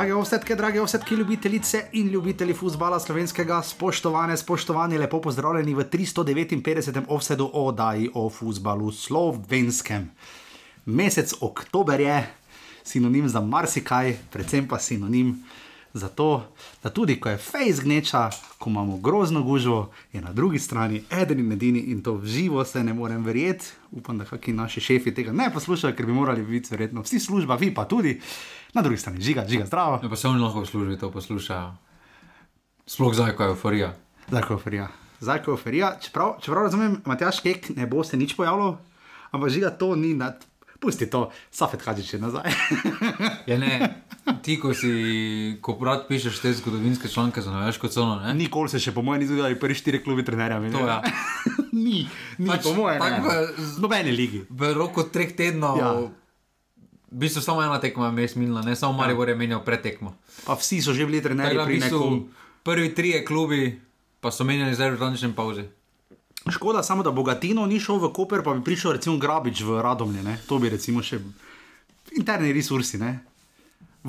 Drage ovsetke, drage ovsetke, ljubitelice in ljubitelji futbola slovenskega, spoštovane, spoštovani, lepo pozdravljeni v 359. offsetu o oddaji o futbalu slovenskem. Mesec oktober je sinonim za marsikaj, predvsem pa sinonim za to, da tudi ko je fejs gneča, ko imamo grozno gužvo, je na drugi strani eden in edini in to v živo se ne morem verjeti. Upam, da kakšni naši šefi tega ne poslušajo, ker bi morali biti verjetno vsi služba, vi pa tudi. Na drugi strani žiga, žiga zdravo. Ja, pa se oni lahko v službi to poslušajo. Sploh zdaj, ko je euforija. Zdaj, ko je euforija. Zdaj, ko je euforija. Čeprav, čeprav razumem, Matjaš Kek ne bo se nič pojavljal, ampak žiga to ni nad. Pusti to, Safet Hadžič je nazaj. Ja, ne, ti, ko si, ko rad pišeš te zgodovinske članke, za največ kot ne? Nikoli se še, po mojem, ni zgodilo, da bi prvi štiri klubi trenerja. To ja. ni, ni Pač, po mojem, v- Z nobene ligi. V roku treh tednov, Ja. ja. v bistvu samo ena tekma je minila, ne samo Maribor je menjal pretekmo. Pa vsi so že bili trenerji v pri bistvu nekom. prvi trije klubi pa so menjali zdaj v današnjem pauzi. Škoda samo, da Bogatino ni šel v Koper, pa bi prišel recimo Grabič v Radomlje. Ne? To bi recimo še interni resursi. Ne?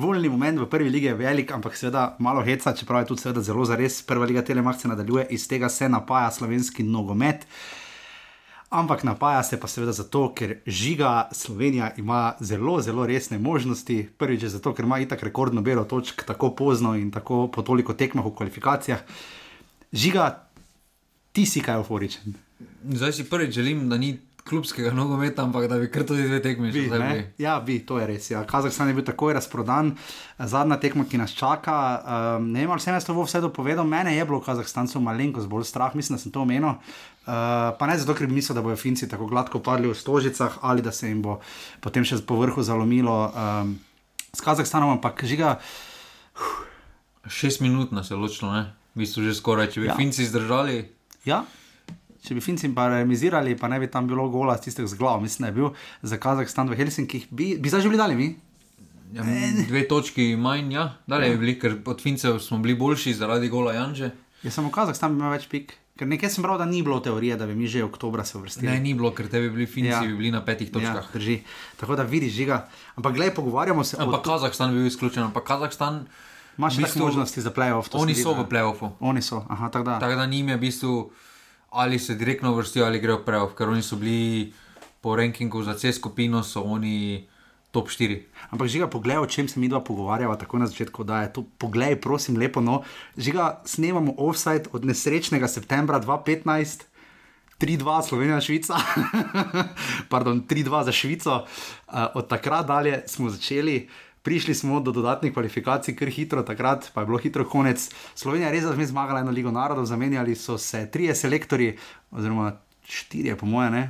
Volni moment v prvi ligi je velik, ampak seveda malo heca, čeprav je tudi seveda zelo zares. Prva liga Telemach se nadaljuje, iz tega se napaja slovenski nogomet. Ampak napaja se pa seveda zato, ker žiga Slovenija ima zelo, zelo resne možnosti. Prvič je zato, ker ima itak rekordno bero točk tako pozno in tako po toliko tekmah v kvalifikacijah. Žiga, ti si kaj euforičen. Zdaj si prvič želim, da ni klubskega nogometa, ampak da bi kar tudi dve tekmi že zdaj. Ja, bi, to je res. Ja. Kazahstan je bil takoj razprodan, zadnja tekma, ki nas čaka. Um, ne vem, ali sem jaz to vse dopovedal, mene je bilo v Kazahstanu malenkost bolj strah, mislim, da sem to omenil. Uh, pa ne zato, ker bi mislil, da bodo Finci tako gladko padli v stožicah ali da se jim bo potem še po vrhu zalomilo um, s Kazahstanom, ampak žiga. Šest minut nas je ločilo, ne? V bistvu že skoraj, če bi ja. Finci zdržali. Ja. Če bi Finci pa remizirali, pa ne bi tam bilo gola tistih z glav, mislim, da je bil za Kazahstan v Helsinkih, bi, bi zdaj že bili dali mi. Ja, dve točki manj, ja, dalje je bili, ker od Fincev smo bili boljši zaradi gola Janže. Ja, samo Kazahstan imel več pik. Ker nekaj sem bral, da ni bilo teorije, da bi mi že oktobra se uvrstili. Ne, ni bilo, ker te bi bili Finci, Ja. ja. bi bili na petih ja, točkah. drži. Tako da vidiš, žiga. Ampak gledaj, pogovarjamo se. Ampak Kazahstan bi bil izključen, ampak Kazahstan, imaš v bistvu- možnosti za playoff. oni so v playoffu. Oni so, aha, tako da. Tako da njim je v bistvu ali se direktno vrstijo ali grejo v playoff, ker oni so bili po rankingu za C skupino, so oni top 4. Ampak žiga, poglej, o čem se mi dva pogovarjava, tako na začetku, da je to, poglej, prosim, lepo. No. Žiga, snemamo offside od nesrečnega septembra 2015. 3-2 Slovenija, Švica, pardon, 3-2 za Švico. Uh, od takrat dalje smo začeli, prišli smo do dodatnih kvalifikacij, kar hitro, takrat pa je bilo hitro konec. Slovenija je res zame zmagala eno ligo narodov, zamenjali so se trije selektori, oziroma štirje, po moje, ne.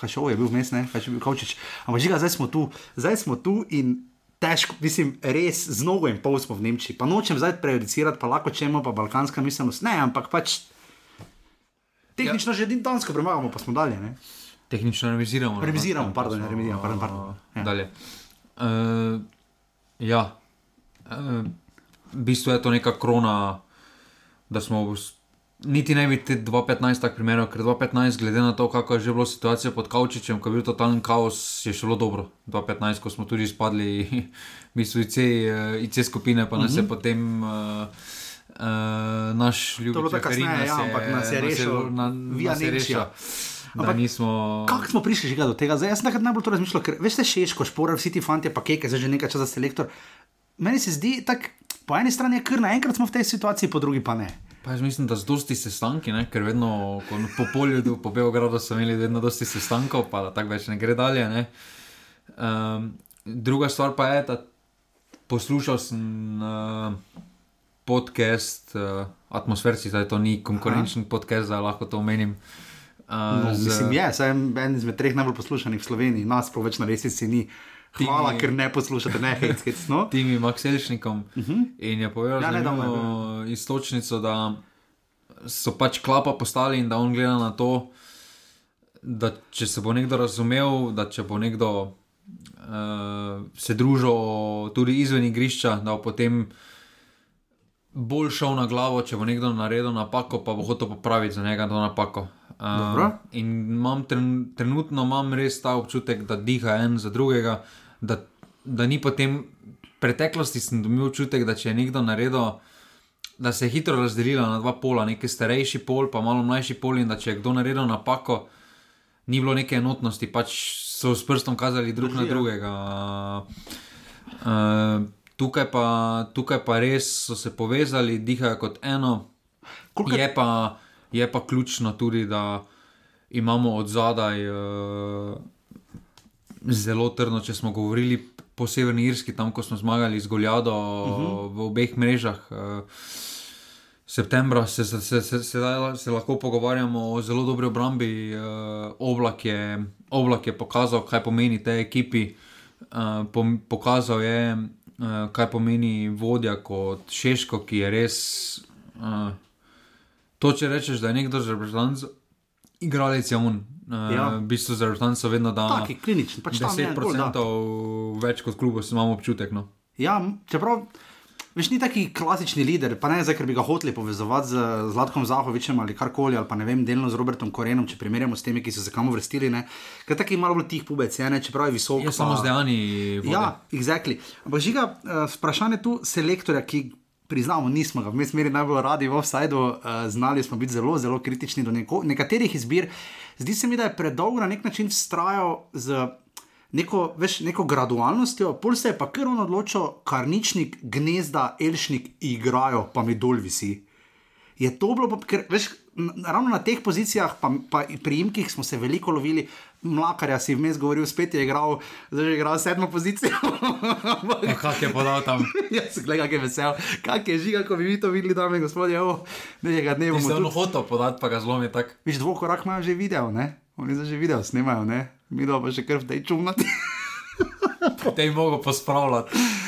Hašov je bil vmes, ne, Hašov je bil Kavčič. Ampak žiga, zdaj smo tu, zdaj smo tu in. Težko, mislim, res z nogo in pol smo v Nemčiji. Pa nočem zdaj prejudicirati, pa lahko čemo, pa balkanska miselnost. Ne, ampak pač tehnično ja. že dansko premagamo, pa smo dalje. Ne? Tehnično reviziramo. no, Reviziramo, pa pardon, smo, reviziramo, pardon, pardon. Ja. Dalje. Uh, ja, uh, v bistvu je to neka krona, da smo. Niti ne bi te 2015 tako primerjal, ker 2015, glede na to, kakšna je že bila situacija pod Kavčičem, ko je bil totalen kaos, je šlo dobro. 2015, ko smo tudi izpadli, v bistvu IC, eh, IC skupine, pa nas je potem uh, uh, naš Mhm. To je ljubezen. tako kasneje, ja, ampak nas je rešil via Nemčija. Ampak Ampak nismo. Kako smo prišli že do tega? Zdaj, jaz sem takrat najbolj to razmišljal, ker veš, Šeško, Šporar, vsi ti fanti, pa keke, zdaj že nekaj časa selektor. Meni se zdi tako, po eni strani je kar naenkrat smo v tej situaciji, po drugi pa ne. Pa jaz mislim, da z dosti sestanki, ne? ker vedno po polju, po Beogradu so imeli vedno dosti sestankov, pa da tako več ne gre dalje. Ne? Um, druga stvar pa je, da poslušal sem uh, podcast, uh, atmosferci, da to ni konkurenčen Aha. podcast, da lahko to omenim. Uh, No, mislim, je, saj en izmed treh najbolj poslušanih v Sloveniji, nas pa več na resnici ni. Hvala, Ti- ker ne poslušate, ne hec, hec, no. Timi Makselšnikom uh -huh. in je povedal, Ja, da je nedavno je istočnico, da so pač klapa postali in da on gleda na to, da če se bo nekdo razumel, da če bo nekdo uh, se družil tudi izven igrišča, da bo potem bolj šel na glavo, če bo nekdo naredil napako, pa bo hotel popraviti za njega to napako. Dobro. Uh, in imam tren, trenutno imam res ta občutek, da diha en za drugega, da, da ni potem preteklosti sem dobil občutek, da če je nekdo naredil, da se je hitro razdelilo na dva pola, neki starejši pol, pa malo mlajši pol, in da če je kdo naredil napako, ni bilo neke enotnosti, pač so s prstom kazali drug na Drži, ja. drugega. Uh, tukaj, pa, tukaj pa res so se povezali, dihajo kot eno. Koliko- Je pa, je pa ključno tudi, da imamo od zadaj uh, zelo trdno, če smo govorili po Severni Irski, tam ko smo zmagali z Goljado uh -huh. v obeh mrežah. Uh, Septembra se, se, se, se, se, se lahko pogovarjamo o zelo dobri obrambi. Uh, oblak, je, oblak je pokazal, kaj pomeni tej ekipi. Uh, pom, pokazal je, uh, kaj pomeni vodja kot Šeško, ki je res. Uh, to, če rečeš, da je nekdo za reprezentanco, igralec je on. Uh, Ja. ja. V bistvu za reprezentanco vedno da Taki klinični, pač tam je en gol, da. 10% več kot klubov, imamo občutek. No. Ja, čeprav. Veš, ni taki klasični lider, pa ne zdaj, ker bi ga hoteli povezovati z Zlatkom Zahovičem ali karkoli, ali pa ne vem, delno z Robertom Korenom, če primerjamo s temi, ki so se kam vrstili. Ne. Ker taki malo bolj tih pubec, je, ne, čeprav je visok. Je pa- samo z dejanji. vode. Ja, exactly. Ampak žiga, uh, vprašanje tu selektorja, ki priznamo, nismo ga v meri najbolj radi v offsajdu, uh, znali smo biti zelo, zelo kritični do neko, nekaterih izbir. Zdi se mi, da je predolgo na nek način vztrajal z neko, veš, neko gradualnostjo, pol se je pa kar on odločil, karničnik, gnezda, elšnik igrajo, pa mi dol visi. Je to bilo, pa- ker veš, ravno na teh pozicijah, pa, pa pri imkih smo se veliko lovili, mlakarja si vmes govoril, spet je igral, zdaj je igral sedmo pozicijo. Ja, kak je podal tam? Jaz sem gledal, kako je vesel, kako je žiga, ko bi vi to videli, dame in gospodje, evo, nekega dne bomo Ste ono tudi. hotel podati, pa ga zlomi tako. Viš, dvokorak imajo že video, ne? Oni zdaj že video snemajo, ne? Mi pa še kar v tej čumnati. Te jim mogo pospravljati.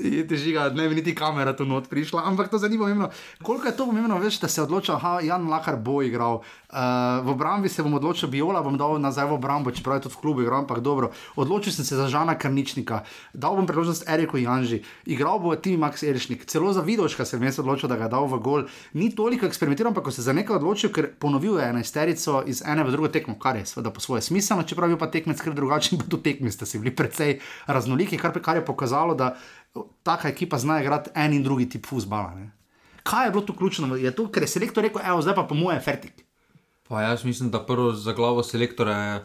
Je težiga, ne bi niti kamera tu not prišla, ampak to zanima pomembno. Koliko je to pomembno, veš, da se odloča, da Jan Lakar bo igral. Uh, v obrambi se bom odločil, Biola bom dal nazaj v obrambo, čeprav je tudi v klubu igral, ampak dobro. Odločil sem se za Žana Karničnika, dal bom priložnost Eriku Janži, igral bo Tim Max Erišnik, celo za Vidoška sem jaz odločil, da ga dal v gol. Ni toliko eksperimentiral, ampak ko se za nekaj odločil, ker ponovil je enajsterico iz ene v drugo tekmo, kar je seveda po svoje smiselno, čeprav je pa tekmec kar drugačen, pa tudi tekmi ste si bili precej raznoliki, kar, kar je pokazalo, da taka ekipa zna igrati en in drugi tip fusbala. Ne? Kaj je bilo tu ključno? Je to, ker je selektor rekel, evo, zdaj pa po mojem fertik. Pa jaz mislim, da prvo za glavo selektora je,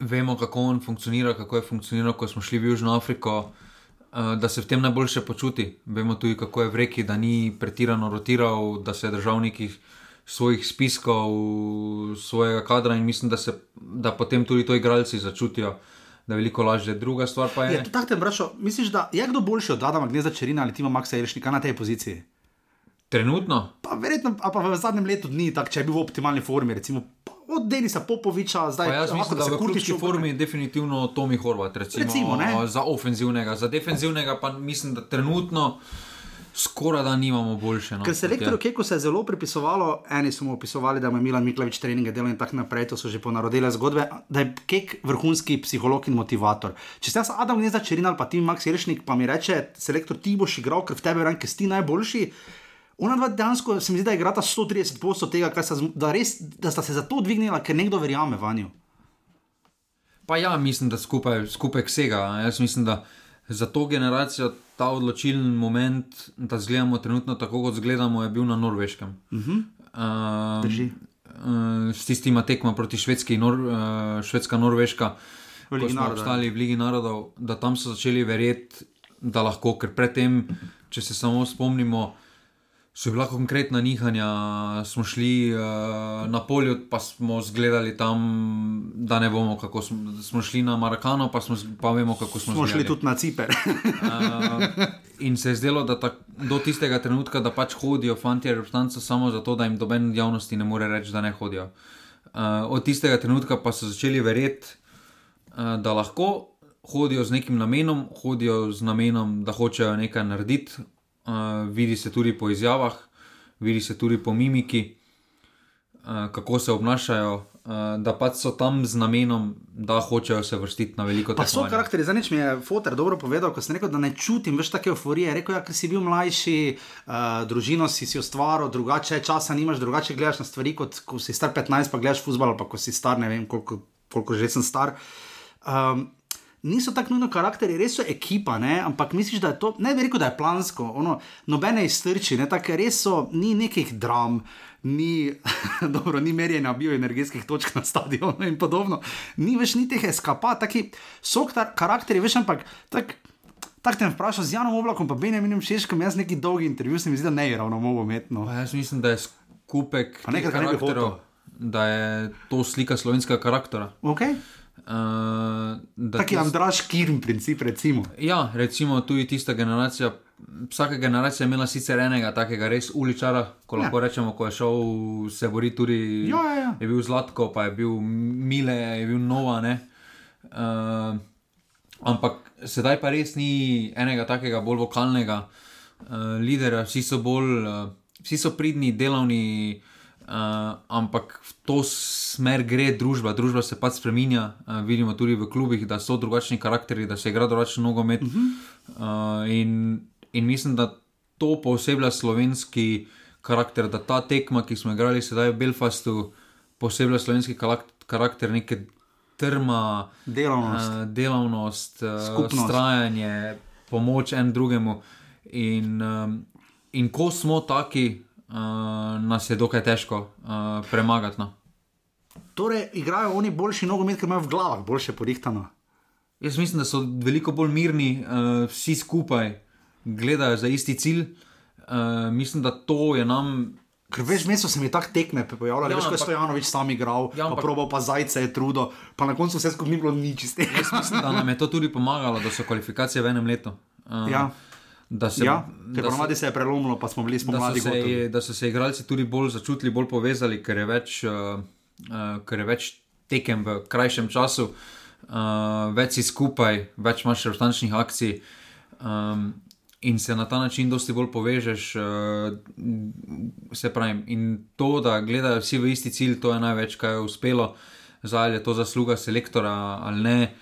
vemo, kako on funkcionira, kako je funkcioniral, ko smo šli v Južno Afriko, uh, da se v tem najboljše počuti. Vemo tudi, kako je v reki, da ni pretirano rotiral, da se je držal nekih svojih spiskov, svojega kadra in mislim, da, se, da potem tudi to igralci začutijo, da je veliko lažje. Druga stvar pa je. Je to tako, te vprašal, misliš, da je kdo boljši od Adama Gneza Čerina ali Tima Maxa Iršnika na tej poziciji? Trenutno, Pa verjetno, pa v zadnjem letu dni, tak, če je bil v optimalni formi, recimo od Denisa Popoviča, zdaj Pa jaz lahko mislim, da se v Kurtić ključni formi je definitivno Tomi Horvat, recimo, Recimo, ne. za ofenzivnega, za defenzivnega pa mislim, da trenutno skoraj da nimamo boljše. No, Ker kot se je. elektoru Keku se je zelo pripisovalo, eni so mu opisovali, da ima Milan Miklavič treninge delal in tako naprej, to so že ponarodile zgodbe, da je Kek vrhunski psiholog in motivator. Če se jaz Adam ne začerin ali pa ti Max Jeršnik, pa mi reče, selektor ti boš igral, ker v tebi ranke si ti najboljši. Ona dva dejansko se mi zdi, da igrata 130 posto tega, kar sta, da, res, da sta se zato dvignila, ker nekdo verjame vanjo. Pa ja, mislim, da skupaj, skupaj vsega. Jaz mislim, da za to generacijo ta odločilen moment, da zgledamo trenutno tako, kot zgledamo, je bil na Norveškem. Uh -huh. uh, Drži. uh, s tistima tekma proti Švedski, Nor, uh, Švedska, Norveška, ko smo narodov. obstali v Ligi narodov, da tam so začeli verjeti, da lahko, ker predtem, če se samo spomnimo. So bila konkretna nihanja, smo šli uh, na polju, pa smo zgledali tam, da ne bomo, kako smo, smo šli na Marakano, pa, smo, pa vemo, kako smo, Smo šli zgledali. tudi na Ciper. Uh, in se je zdelo, da tak, do tistega trenutka, da pač hodijo fanti reprezentanca samo zato, da jim doben javnosti ne more reči, da ne hodijo. Uh, od tistega trenutka pa so začeli verjeti, uh, da lahko hodijo z nekim namenom, hodijo z namenom, da hočejo nekaj narediti. Uh, vidi se tudi po izjavah, vidi se tudi po mimiki, uh, kako se obnašajo. Uh, da pač so tam z namenom, da hočejo se vrstiti na veliko Pa so tekmovanje. karakteri, zdaj mi je Foter dobro povedal, ko sem rekel, da ne čutim več take euforije. Rekel je, ja, ker si bil mlajši, uh, družino si si ustvaril, drugače časa nimaš, drugače gledaš na stvari, kot ko si star 15, pa gledaš futbol, pa ko si star, ne vem koliko, koliko že sem star. Um, niso tako nujno karakteri, res so ekipa, ne? ampak misliš, da je to, ne bi rekel, da je plansko, ono, nobene iztrči, ne? tako res so, ni nekih dram. Ni, dobro, ni merjenja bioenergetskih točk na stadionu in podobno, ni več ni teh eskapat, taki so karakteri, veš, ampak tako tak te vprašam z Janom Oblakom, pa Benjaminom Šeškom, jaz neki dolgi intervju, se mi zdi, da ne je ravno mogo umetno. Pa jaz mislim, da je skupek nekaj, karakterov, da je to slika slovenskega karaktera. Okay. Uh, da Taki tis- Andraš Kirn, princip, recimo. Ja, recimo tudi tista generacija. Vsaka generacija je imela sicer enega takega res uličara, ko lahko ja. rečemo, ko je šel se boriti tudi. Ja, ja, ja. Je bil Zlatko, pa je bil Mile, je bil Nova. ne. Uh, ampak sedaj pa res ni enega takega bolj vokalnega uh, lidera, vsi so bolj, uh, vsi so pridni, delavni. Uh, ampak v to smer gre družba, družba se pač spremenja. Uh, vidimo tudi v klubih, da so drugačni karakteri, da se igra drugačen nogomet. Uh -huh. uh, in, in mislim, da to posebej slovenski karakter, da ta tekma, ki smo igrali sedaj v Belfastu, posebej slovenski karakter, neke trma, Delavnost. uh, delavnost, uh, strajanje, pomoč en drugemu. In, um, in ko smo taki, uh, nas je dokaj težko uh, premagati. No. Torej, igrajo oni boljši nogomet, ker imajo v glavah boljše porihtano. Jaz mislim, da so veliko bolj mirni, uh, vsi skupaj gledajo za isti cilj. Uh, mislim, da to je nam. Ker veš, mesto se mi tako tekme pojavljalo, Ja, veš, ko je ampak- Stojanovič sam igral, Ja, ja, pa ampak- probal pa zajce, je trudo, pa na koncu vse skupaj ni bilo nič iz tega. Jaz mislim, da nam je to tudi pomagalo, da so kvalifikacije v enem letu. Uh, Ja. Da se, Ja, da, ponovadi se je prelomilo, pa smo bili da, spomladi so gotovi. se, da so se igralci tudi bolj začutili, bolj povezali, ker je več, uh, uh, ker je več tekem v krajšem času, uh, več si skupaj, več imaš restančnih akcij. Um, In se na ta način dosti bolj povežeš, uh, se pravi. In to, da gledajo vsi v isti cilj, to je največ, kar je uspelo. Zdaj je to zasluga selektora ali ne,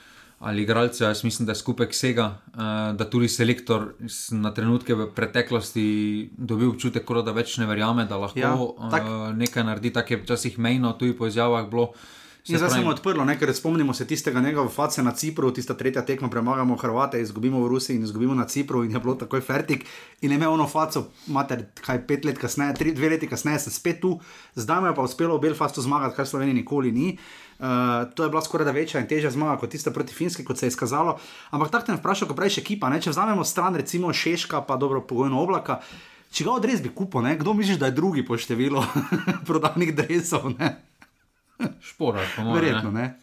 ali igralcev. Jaz mislim, da je skupek vsega, uh, da tudi selektor na trenutke v preteklosti dobil občutek, da več ne verjame, da lahko Ja, tak- uh, nekaj naredi, tako je včasih mejno, tudi po izjavah bilo. Se In zdaj se pravi- je odprlo, ne? ker spomnimo se tistega njega v face na Cipru, tista tretja tekma, premagamo Hrvate, izgubimo v Rusiji in izgubimo na Cipru in je bilo takoj fertik. In je imel ono faco, mater, kaj pet let kasneje, tri, dve leti kasneje, se spet tu, zdaj mu je pa uspelo v Belfastu zmagati, kar Sloveniji nikoli ni. Uh, to je bila skoraj da večja in težja zmaga kot tista proti Finski, kot se je izkazalo. Ampak tako te vprašam, ko praviš ekipa, ne? če vzamemo stran recimo Šeška, pa dobro pogojno oblaka. Če ga odres bi kupil, ne? kdo misliš, da je drugi po številu prodanih dresov? Ne? Šporar, po mojem. Verjetno ne.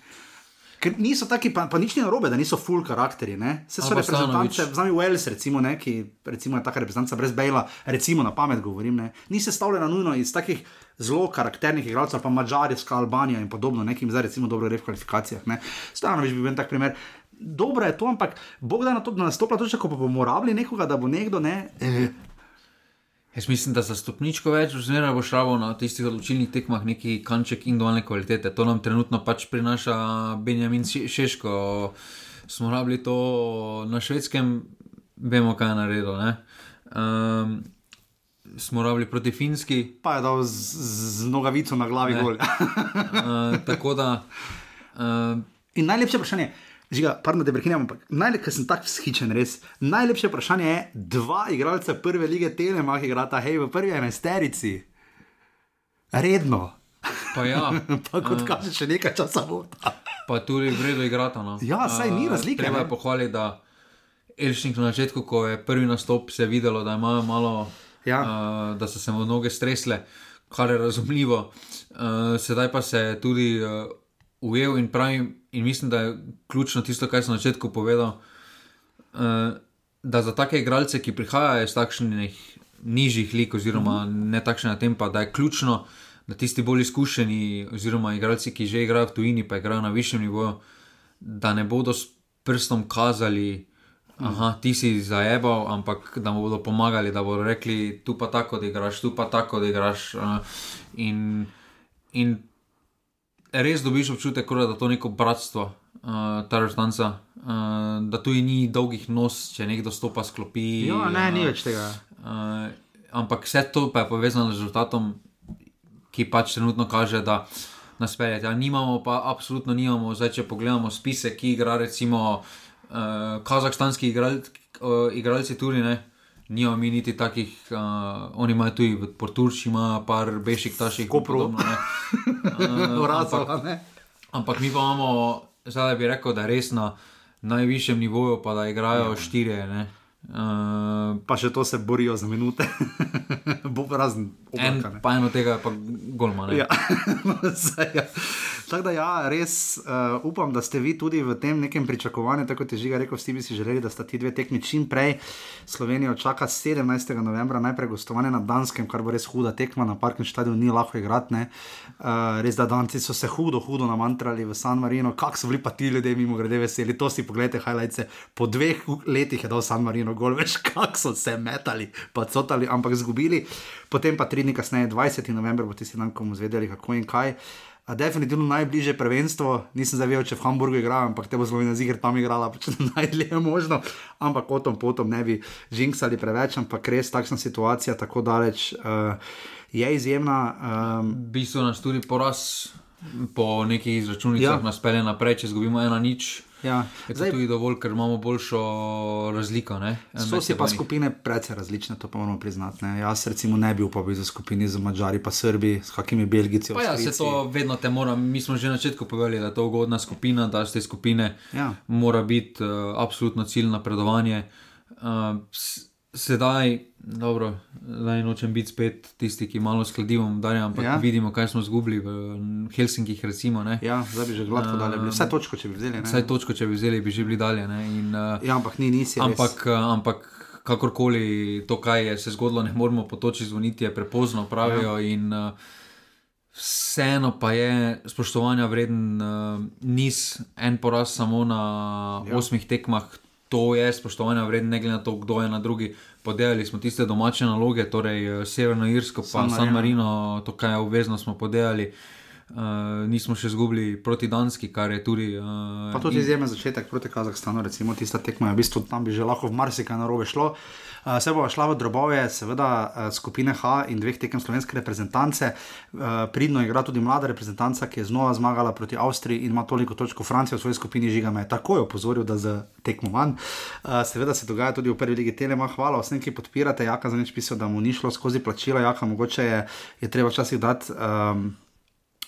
Ker niso taki, pa, pa nič ni narobe, da niso full karakteri. Ne? Se so reprezentance, Stanović. vzami Wales, recimo, ne, ki recimo, je taka reprezentanca brez Bejla, recimo na pamet govorim, ne, ni sestavljena nujno iz takih zelo karakternih igralcev, pa Mačarska, Albanija in podobno, nekim zdaj recimo dobro gre v kvalifikacijah. Ne. Stanovič bi bil tak primer. Dobro je to, ampak Bog da na to, da nastopa točka, ko pa bomo rabili nekoga, da bo nekdo, ne, eh, Jaz mislim, da za stopničko več, zmeraj bo šravo na tistih odločilnih tekmah neki kanček individualne kvalitete. To nam trenutno pač prinaša Benjamin Še- Šeško. Smo rabili to na švedskem, vemo, kaj je naredil. Um, smo rabili proti Finski, pa je dal z, z nogavico na glavi Ne. gol. uh, tako da. Uh, In najlepše vprašanje, žiga, pardon, da prekinjam, ampak najlepše, ker sem tako vzhičen, res. Najlepše vprašanje je, dva igralca prve lige Telemach igrata, hej, v prvi enajsterici. Redno. pa ja, Pa kot kaže, še nekaj časa bo. pa tudi v redu igrata. No. Ja, saj ni Uh, razlike, Treba ne. je pohvaliti, da Elšnik na začetku, ko je prvi nastop, se je videlo, da imajo malo, Ja. uh, da so se mu noge stresle, kar je razumljivo. Uh, sedaj pa se je tudi uh, ujel in pravim, in mislim, da je ključno tisto, kar sem na začetku povedal. Uh, da za take igralce, ki prihajajo iz takšnih nižjih lig, oziroma ne takšne tempa, da je ključno, da tisti bolj izkušeni, oziroma igralci, ki že igrajo v tujini, pa igrajo na višjem nivoju, da ne bodo s prstom kazali, da ti si zajebal, ampak da mu bodo pomagali, da bodo rekli, tu pa tako, da igraš, tu pa tako, da igraš. Uh, in, in res dobiš občutek, kot da je to neko bratstvo, uh, ta restanca, uh, da tu ni dolgih nos, če nekdo stopa sklopi. Ja, ne, ni uh, več tega. Uh, ampak vse to pa je povezano z rezultatom, ki pač trenutno kaže, da nas pelje. Ja, nimamo pa, absolutno nimamo. Zdaj, če pogledamo spise, ki igra recimo uh, kazahstanski igral, uh, igralci tudi ne. Nima mi niti takih, uh, oni imajo tudi v Portugalski, ima par beših taših, Ko prav. Uradno, ampak, ne. ampak mi pa imamo, zdaj bi rekel, da je res na najvišjem nivoju, pa da igrajo ja. štirje. ne. Uh, Pa še to se borijo za minute, bo razen en, oblaka. ne. pa eno tega je pa golma. Ja. Saj, ja. Tako da, ja, res uh, upam, da ste vi tudi v tem nekem pričakovanju, tako kot je Žiga rekel, vsi bi si želeli, da sta ti dve tekmi čim prej. Slovenijo čaka 17. novembra, najprej gostovanje na Danskem, kar bo res huda tekma, na parkem stadionu ni lahko igrati. Uh, res da Danci so se hudo, hudo namantrali v San Marino, kako so bili pa ti ljudje mimo grede veseli. To si pogledajte, highlights. Po dveh letih je dal San Marino gol, veš, kako so se metali, pa cotali, ampak izgubili. Potem pa tri dni kasneje, 20. november, bo tisti dan, ko bomo zvedeli, kako in kaj. A definitivno najbližje prvenstvo, nisem zavedel, če v Hamburgu igra, ampak te bo Slovenija z igr tam igrala, pač najdlje možno, ampak o tom potom ne bi žinksali preveč, ampak res takšna situacija tako daleč uh, je izjemna. Um, V bistvu nas tudi poraz po nekih izračunicah Ja. ja. nas pele naprej, če izgubimo ena nič. Ja. Je to Zdaj, tudi dovolj, ker imamo boljšo razliko. So si pa skupine precej različne, to pa moramo priznati. Ne? Jaz recimo ne bi upal biti za skupini z Mačari, pa Srbi, s kakimi Belgici. Pa ja, se to vedno te mora. Mi smo že na začetku povedali, da je to ugodna skupina, da z te skupine Ja. mora biti uh, absolutno cilj napredovanje. Uh, sedaj, dobro, zdaj nočem biti spet tisti, ki malo skladijo, ampak Ja. vidimo, kaj smo izgubili v Helsinkih. Recimo, ne. Ja, zdaj bi že gladko dali. bili. Vsaj točko, če bi vzeli. ne. Vsaj točko, če bi vzeli, bi že bili dalje. ne, In, uh, Ja, ampak ni, nisi. res. ampak, uh, ampak kakorkoli to, kaj je se zgodilo, ne moremo po toči zvoniti, je prepozno, pravijo. Ja. In, Vseeno pa je spoštovanja vreden uh, niz, en poraz samo na ja. osmih tekmah. To je spoštovanja vreden, ne glede na to, kdo je na drugi. Podelili smo tiste domače naloge, torej eh, Severno Irsko, pa San San Marino. Marino, to, kar je obvezno, smo podelili. Uh, nismo še izgubili proti Danski, kar je tudi. Uh, Pa tudi izjemen začetek proti Kazahstanu, recimo tista tekma v bistvu tam bi že lahko v marsikaj narobe šlo. Uh, se bo šla v drobove, seveda uh, skupine H in dveh tekem slovenske reprezentance. Uh, pridno igra tudi mlada reprezentanca, ki je znova zmagala proti Avstriji in ima toliko točk kot Francija v svoji skupini žiga. Me je takoj opozoril, da za tekmo manj. Uh, seveda se dogaja tudi v prvi ligi Telema. Hvala vsem, ki podpirate. Jaka za nič pisal, da mu ni šlo skozi plačila, jaka mogoče je, je treba včasih dati. Um,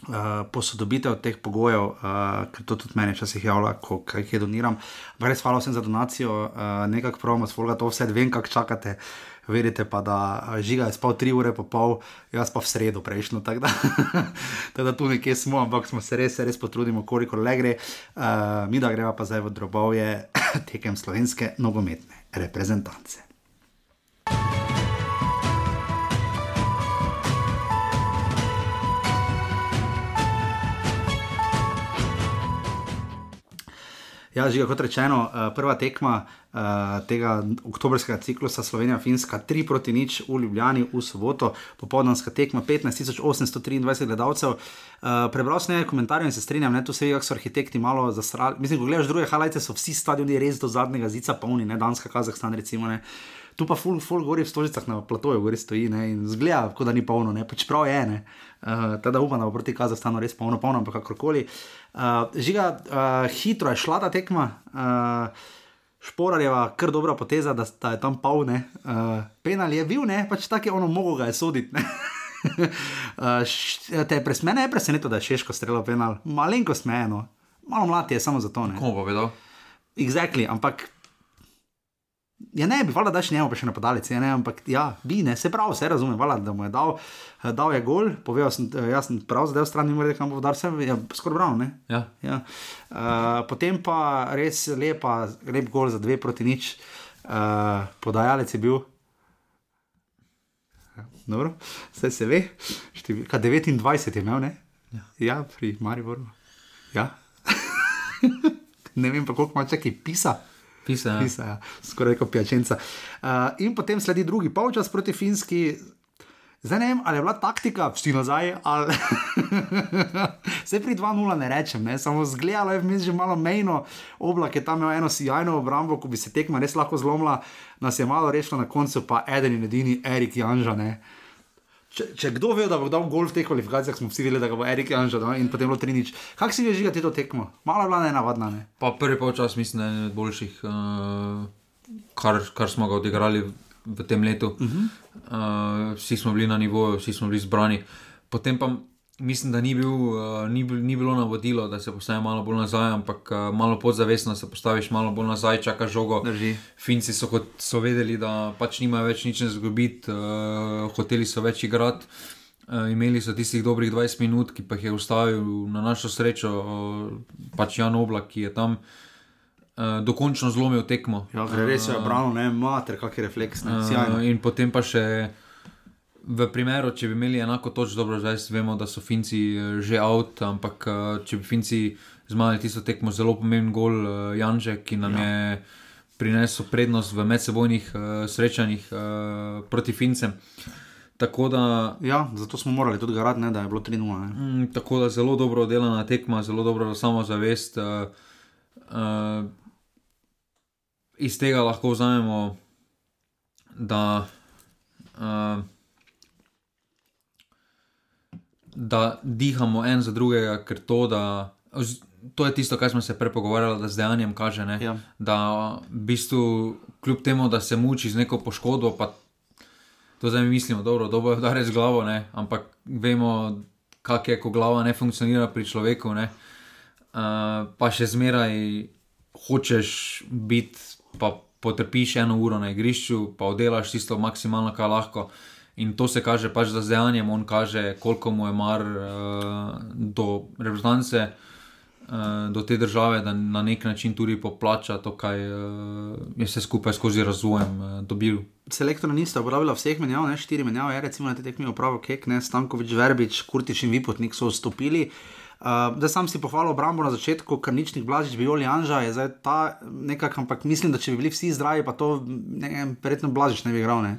uh, posodobitev teh pogojev, uh, ker to tudi meni včasih javlja, ko kaj doniram. Ampak res hvala vsem za donacijo, uh, nekako pravimo, svolga to vse, vem, kako čakate. Vedite pa, da žiga je spal tri ure pa pol, jaz pa v sredo prejšnjo, tako da, tako da tu nekje smo, ampak smo se res, res potrudimo, koliko le gre. Uh, mi da greva pa zdaj v drobovje tekem slovenske nogometne reprezentance. Ja, žiga, kot rečeno, eh, prva tekma uh, tega oktobrskega ciklusa Slovenija-Finska, 3 proti nič v Ljubljani v soboto, popoldanska tekma, 15.823 gledalcev. Uh, prebral sem nekaj komentarjev in se strinjam, ne, tu se vidi, kako so arhitekti malo zasrali. Mislim, ko gledaš druge halajce, so vsi stadioni res do zadnjega zica polni, ne Danska, Kazahstan, recimo. Ne. Tu pa ful, ful gori v stožicah na platoju, gori stoji ne, in zgleda, kot da ni polno, ne, pač prav je. Ne. Uh, teda upam, da bo proti Kazahstanu res polno, polno, ampak kakorkoli. Uh, žiga, uh, hitro je šla ta tekma. Uh, Šporarjeva, kar dobra poteza, da, da je tam polne. Uh, penal je bil, ne, pač tako je ono mogo ga je soditi. uh, š- te je pres, mene je presenetilo, da je Šeško streljal penal, malenko smejeno, malo mlad je samo zato. Ne. Komu pa vedel? Exactly, ampak. Ja, ne, bi valjda daš njemu pa še napadalec, ja, ne, ampak ja, bi ne, se pravi, vse razumem, valjda, da mu je dal, eh, dal je gol, povedal sem, eh, jaz sem prav zadev stran, mimo reke, kam bo vdar, sem ja, skoraj bral, ne. Ja. Ja. Uh, potem pa res lepa, lep gol za dve proti nič, uh, podajalec je bil. Dobro, vse se ve, številka 29 je imel, ne? Ja, ja pri Mariboru. Ja. ne vem pa, koliko ima čakaj pisa. Pisa. Pisa, ja. skoraj kot pijačenca. Uh, in potem sledi drugi polčas proti Finski. Zdaj ne vem, ali je bila taktika, vsi nazaj, ali se pri 2-0 ne rečem, ne? samo zgledalo je vmes že malo mejno, oblak je tam imel eno sjajno obrambo, ko bi se tekma res lahko zlomila, nas je malo rešila na koncu, pa eden in edini Erik Janža. Ne? Če, če kdo ve, da bo dal gol v teh kvalifikacijah, smo vsi vedeli, da bo Erik Janžo no? in potem bilo 3 nič. Kako si že ti to tekmo? Malo bila nenavadna. Ne? Pa prvi polčas mislim, da je eden od boljših, uh, kar, kar smo ga odigrali v tem letu. Uh -huh. uh, vsi smo bili na nivoju, vsi smo bili zbrani. Potem pa mislim, da ni, bil, uh, ni, bil, ni bilo navodilo, da se postavi malo bolj nazaj, ampak uh, malo podzavestno se postaviš malo bolj nazaj, čakaš žogo. Drži. Finci so, kot, so vedeli, da pač nimajo več nič zgubiti, uh, hoteli so več igrati. Uh, imeli so tistih dobrih 20 minut, ki pa jih je ustavil na našo srečo, uh, pač Jan Oblak, ki je tam uh, dokončno zlomil tekmo. Ja, res je, brano, ne, mater, kakšen refleks. Ne, uh, in potem pa še. V primeru, če bi imeli enako točko, dobro, zdaj vemo, da so Finci eh, že out, ampak eh, če bi Finci zmagali tisto tekmo, zelo pomemben gol uh, Janže, ki nam ja. je prinesel prednost v medsebojnih uh, srečanjih uh, proti Fincem. Da, ja, zato smo morali tudi garati, da je bilo 3-0. Mm, tako da zelo dobro delana tekma, zelo dobro samozavest. Uh, uh, iz tega lahko vzamemo, da. Uh, da dihamo en za drugega, ker to, da, to je tisto, kar smo se prepogovarjali, da z dejanjem kaže. Ja. Da v bistvu, kljub temu, da se muči z neko poškodbo, pa to zdaj mislimo, dobro, da bo udaril z glavo, ne? ampak vemo, kako je, ko glava ne funkcionira pri človeku. Uh, pa še zmeraj hočeš biti, pa potrpiš eno uro na igrišču, pa oddelaš tisto maksimalno, kar lahko. In to se kaže pač z dejanjem, on kaže, koliko mu je mar uh, do reprezentance, uh, do te države, da na nek način tudi poplača to, kar uh, je vse skupaj skozi razvojem uh, dobil. Selektor niste uporabljali vseh menjav, ne štiri menjave, recimo na te tekmi upravo Kek, ne Stankovič, Verbič, Kurtiš in Vipotnik so vstopili. Uh, da sam si pohvalil obrambo na začetku, ker nič ni blažič, bi oli Anža, je zdaj ta nekako, ampak mislim, da če bi bili vsi zdravi, pa to, ne vem, verjetno blažič ne bi igral. Ne?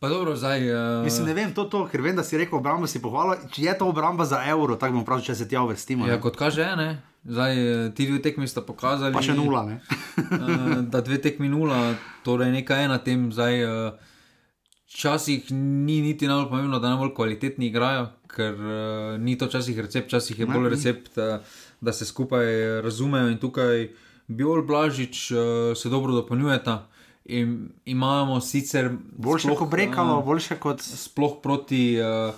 Pa dobro, zdaj. Uh... Mislim, ne vem, to, to, ker vem, da si rekel, obramba si pohvalil. Če je to obramba za evro, tako bom vprašal, če se ti uvrstimo. Ja, kot kaže, ne. Zdaj, eh, ti dve tekmi sta pokazali. Pa še nula, ne. uh, da dve tekmi nula, torej nekaj je na tem. Zdaj, včasih uh, ni niti najbolj pomembno, da najbolj kvalitetni igrajo, ker uh, ni to včasih recept, včasih je ne, bolj recept, uh, da se skupaj razumejo in tukaj Biol Blažič uh, se dobro dopolnjujeta. In imamo sicer boljše kot brekalo, uh, boljše kot. Sploh proti uh,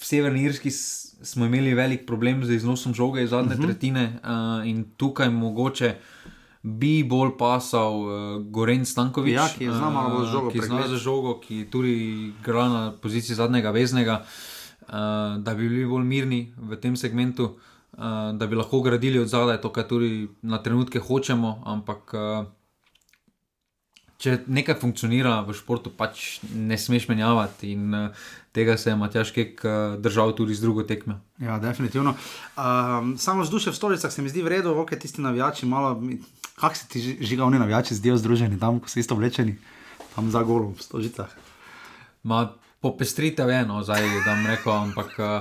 Severni Irski smo imeli velik problem z iznosom žoge iz zadnje uh mhm. -huh. tretjine uh, in tukaj mogoče. Bi bolj pasal uh, Goren Stankovič, ja, ki je znal malo bolj žogo, ki zna za žogo, ki tudi igra na poziciji zadnjega veznega, uh, da bi bili bolj mirni v tem segmentu. Uh, da bi lahko gradili od zadaj to, kar tudi na trenutke hočemo. Ampak, uh, če nekaj funkcionira v športu, pač ne smeš menjavati. In uh, tega se je Matjaš Kek uh, držal tudi z drugo tekmo. Ja, definitivno. Um, samo vzdušje v stolicah se mi zdi vredno, ok, tisti navijači malo. Kako se ti žigavni navijači zdijo združeni tam, ko so isto vlečeni, tam za golom, v stožicah? Popestritev je eno, zdaj da vam rečem, ampak. Uh,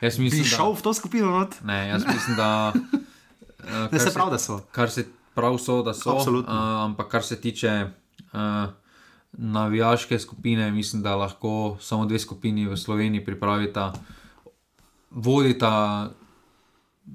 Jaz mislim, da bi šel v to skupino. Not? Ne, jaz mislim, da. Uh, ne se pravi, da so. Kar se prav so, da so. Uh, ampak kar se tiče uh, navijaške skupine, mislim, da lahko samo dve skupini v Sloveniji pripravita, vodita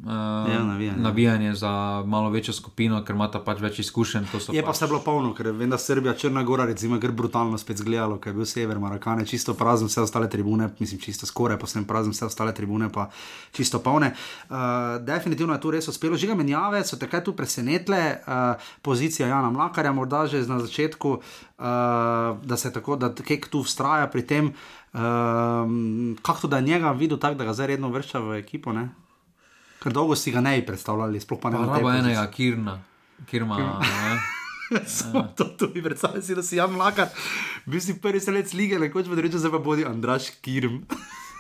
uh, ja, navijanje. navijanje za malo večjo skupino, ker ima ta pač več izkušenj. Je pač... pa vse bilo polno, ker vem, da Srbija, Črna Gora, recimo, je brutalno spet zgledalo, ker je bil sever Marakane, čisto prazen, vse ostale tribune, mislim, čisto skoraj, pa sem prazen, vse ostale tribune pa čisto polne. Uh, definitivno je tu res uspelo, žiga menjave so takrat tu presenetile, uh, pozicija Jana Mlakarja, morda že na začetku, uh, da se tako, da kek tu vztraja pri tem. Um, kako to, da je njega videl tako, da ga zdaj redno vrča v ekipo? Ne? Ker dolgo si ga ne bi predstavljali, sploh pa ne vem. Pravno enega, kirna, kirma. Samo to, to bi predstavljali, da si jam lakar. Bil si prvi selec lige, nekoč bo rekel, da pa bodi Andraš Kirm.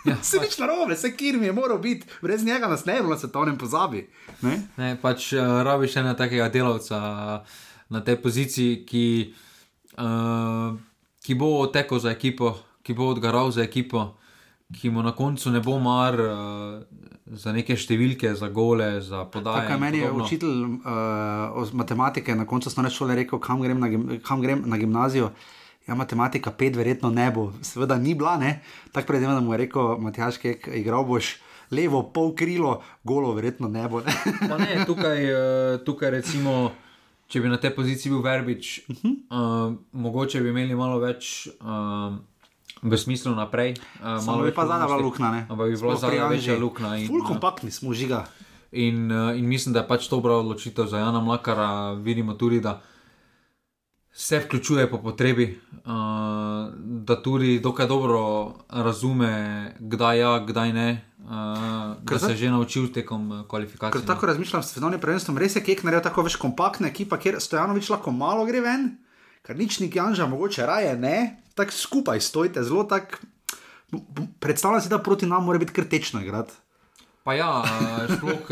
Ja, se pač. nič narobe, vse Kirm je moral biti, brez njega nas ne bi bilo, se to ne pozabi. Ne, ne pač uh, rabiš ena takega delavca uh, na tej poziciji, ki, uh, ki bo tekel za ekipo, ki bo odgaral za ekipo, ki mu na koncu ne bo mar. Uh, za neke številke, za gole, za podaje. Kaj meni je učitelj uh, matematike na koncu osnovne šole rekel, kam grem na, kam grem na gimnazijo. Ja, matematika 5, verjetno ne bo, seveda ni bila, ne. Tako predvidevam, da mu je rekel Matjaš, ki je igral boš levo, pol krilo, golo, verjetno ne bo. Ne? ne, tukaj, uh, tukaj recimo, če bi na tej poziciji bil Verbič, uh -huh. uh, mogoče bi imeli malo več. Uh, V smislu naprej, uh, malo več pa zadnja luknja. Ampak bi bila zadnja večja luknja. Ful kompaktni smo žiga. In, uh, in mislim, da je pač to prav odločitev za Jana Mlakara. Vidimo tudi, da se vključuje po potrebi, uh, da tudi dokaj dobro razume, kdaj ja, kdaj ne. Uh, ker se je že naučil tekom kvalifikacij. Ker tako razmišljam s svetovnim prvenstvom, res je kek naredil tako več kompaktna ekipa, kjer Stojanovič lahko malo gre ven, ker nič ni Janža, mogoče raje ne tako skupaj stojite, zelo tako. Predstavljam si, da proti nam mora biti krtečno igrati. Pa ja, sploh,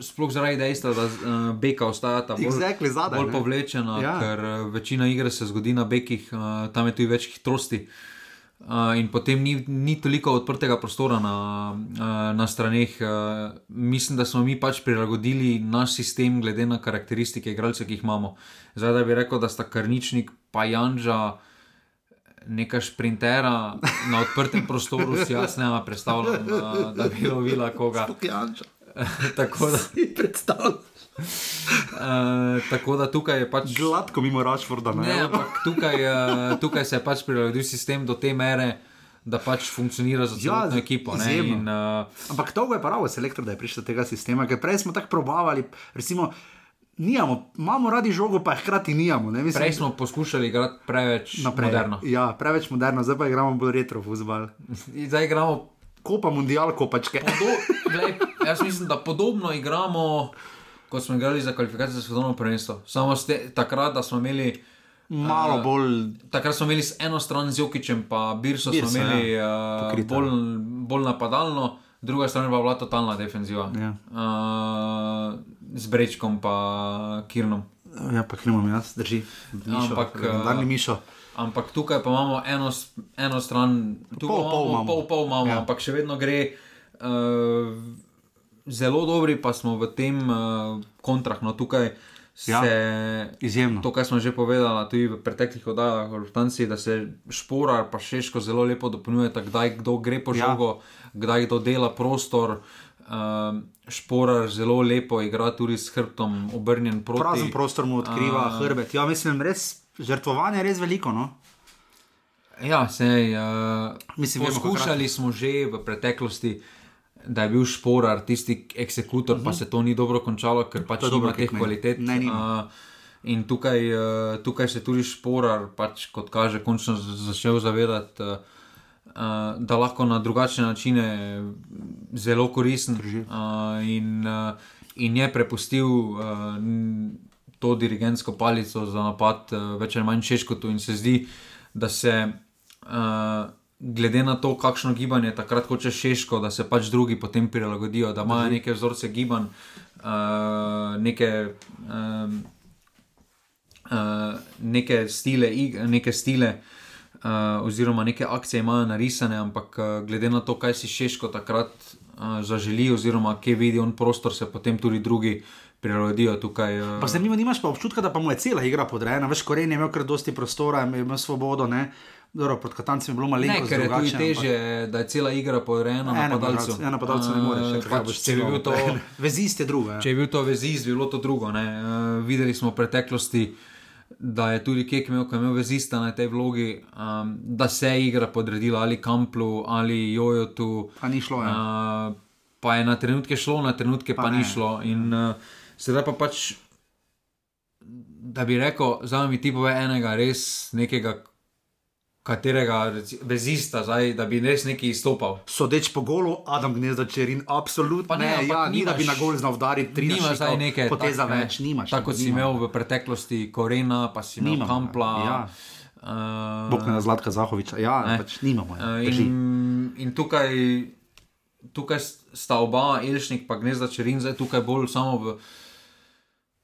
sploh zaradi dejstva, da beka ostaja tam exactly zadaj, bolj povlečena, ja. ker večina igre se zgodi na bekih, tam je tudi več hitrosti. In potem ni, ni toliko odprtega prostora na, na straneh. Mislim, da smo mi pač prilagodili naš sistem, glede na karakteristike igralcev, ki jih imamo. Zdaj, da bi rekel, da sta Karničnik pa Janža neka sprintera na odprtem prostoru, si jaz ne predstavljam, da, da bi lovila koga. tako da si predstavljam. Uh, tako da tukaj je pač. Gladko mimo Rašforda. Ne, ne ampak tukaj, uh, tukaj se je pač prilagodil sistem do te mere, da pač funkcionira za celotno ja, ekipo. In, uh, ampak to je pravo selektor, da je prišel do tega sistema, ker prej smo tako probavali. Recimo, Nijamo, imamo radi žogo, pa hkrati nijamo. Mislim, Prej smo poskušali igrati preveč naprej. moderno. Ja, preveč moderno, zdaj pa igramo bolj retro fuzbol. Zdaj igramo. Ko pa mundial, ko pač kaj. Jaz mislim, da podobno igramo, kot smo igrali za kvalifikacijo za svetovno prvenstvo. Samo ste, takrat, da smo imeli. Malo uh, bolj. Takrat smo imeli eno stran z Jokičem, pa Birso Birsa, smo imeli ja. uh, bolj, bolj napadalno, druga stran pa je bila totalna defenziva. Ja. Uh, z Brečkom in Kirnom. Ja, pa Kirnom, jaz drži. Mišo, ampak, uh, mišo. ampak tukaj pa imamo eno, eno stran, tu pol, imamo, pol, imamo. pol, pol imamo, ja. ampak še vedno gre. Uh, zelo dobri pa smo v tem uh, kontrah. No, tukaj ja, se izjemno. To, kar smo že povedali, tudi v preteklih oddajah, da se špora pa šeško zelo lepo dopolnjuje, kdaj kdo gre po ja. žogo, ja. kdaj kdo dela prostor. Uh, Šporar zelo lepo igra tudi s hrbtom obrnjen proti. Prazen prostor mu odkriva uh, hrbet. Ja, mislim, res žrtvovanje je res veliko. No? Ja, sej, uh, mislim, poskušali vemo, smo že v preteklosti, da je bil šporar tisti eksekutor, uh -huh. pa mhm. se to ni dobro končalo, ker pač nima teh kvalitet. Ne, uh, in tukaj, uh, tukaj se tudi šporar, pač, kot kaže, končno začel zavedati. Uh, uh, da lahko na drugačne načine zelo koristen. Uh, in, uh, in je prepustil uh, to dirigentsko palico za napad uh, več ali manj češkotu, in se zdi, da se. Uh, Glede na to, kakšno gibanje takrat hoče Češko, da se pač drugi potem prilagodijo, da imajo neke vzorce gibanj, uh, neke, um, uh, neke stile, neke stile uh, oziroma neke akcije imajo narisane, ampak uh, glede na to, kaj si Češko takrat uh, zaželi, oziroma kje vidi on prostor, se potem tudi drugi. Prilagodijo tukaj. Uh... Zanimivo, nimaš pa občutka, da pa mu je cela igra podrejena, veš, koren je imel kar dosti prostora, imel svobodo. Dobro, pod Katancem je bilo malo težje. Ker je tudi teže, ampak... da je cela igra podrejena na napadalcu. Ja, napadalcu ne moreš. Pač, če bi bil to vezist, je drugo. Če bi bil to vezist, bi bilo to drugo. Uh, videli smo v preteklosti, da je tudi Kek imel, ko je imel vezista na tej vlogi, um, da se je igra podredila ali Kamplu ali Jojotu. Pa ni šlo. Ja. Uh, pa je na trenutke šlo, na trenutke pa, pa ni šlo. In uh, sedaj pa pač, da bi rekel, za me ti pove enega res nekega katerega vezista, zdaj, da bi res neki izstopal. Sodeč po golu, Adam gnezda čerin, absolutno ne. ne ja, ni da bi na gol znal udariti tri nimaš zdaj neke poteze več, nimaš. Tako si imel v preteklosti Korena, pa si imel Kampla. Ja. Uh, Bog ne zlatka Zahoviča, ja, ne. pač nimamo. Ja. Uh, in, in tukaj, tukaj sta oba, Elšnik pa gnezda čerin, zdaj tukaj bolj samo v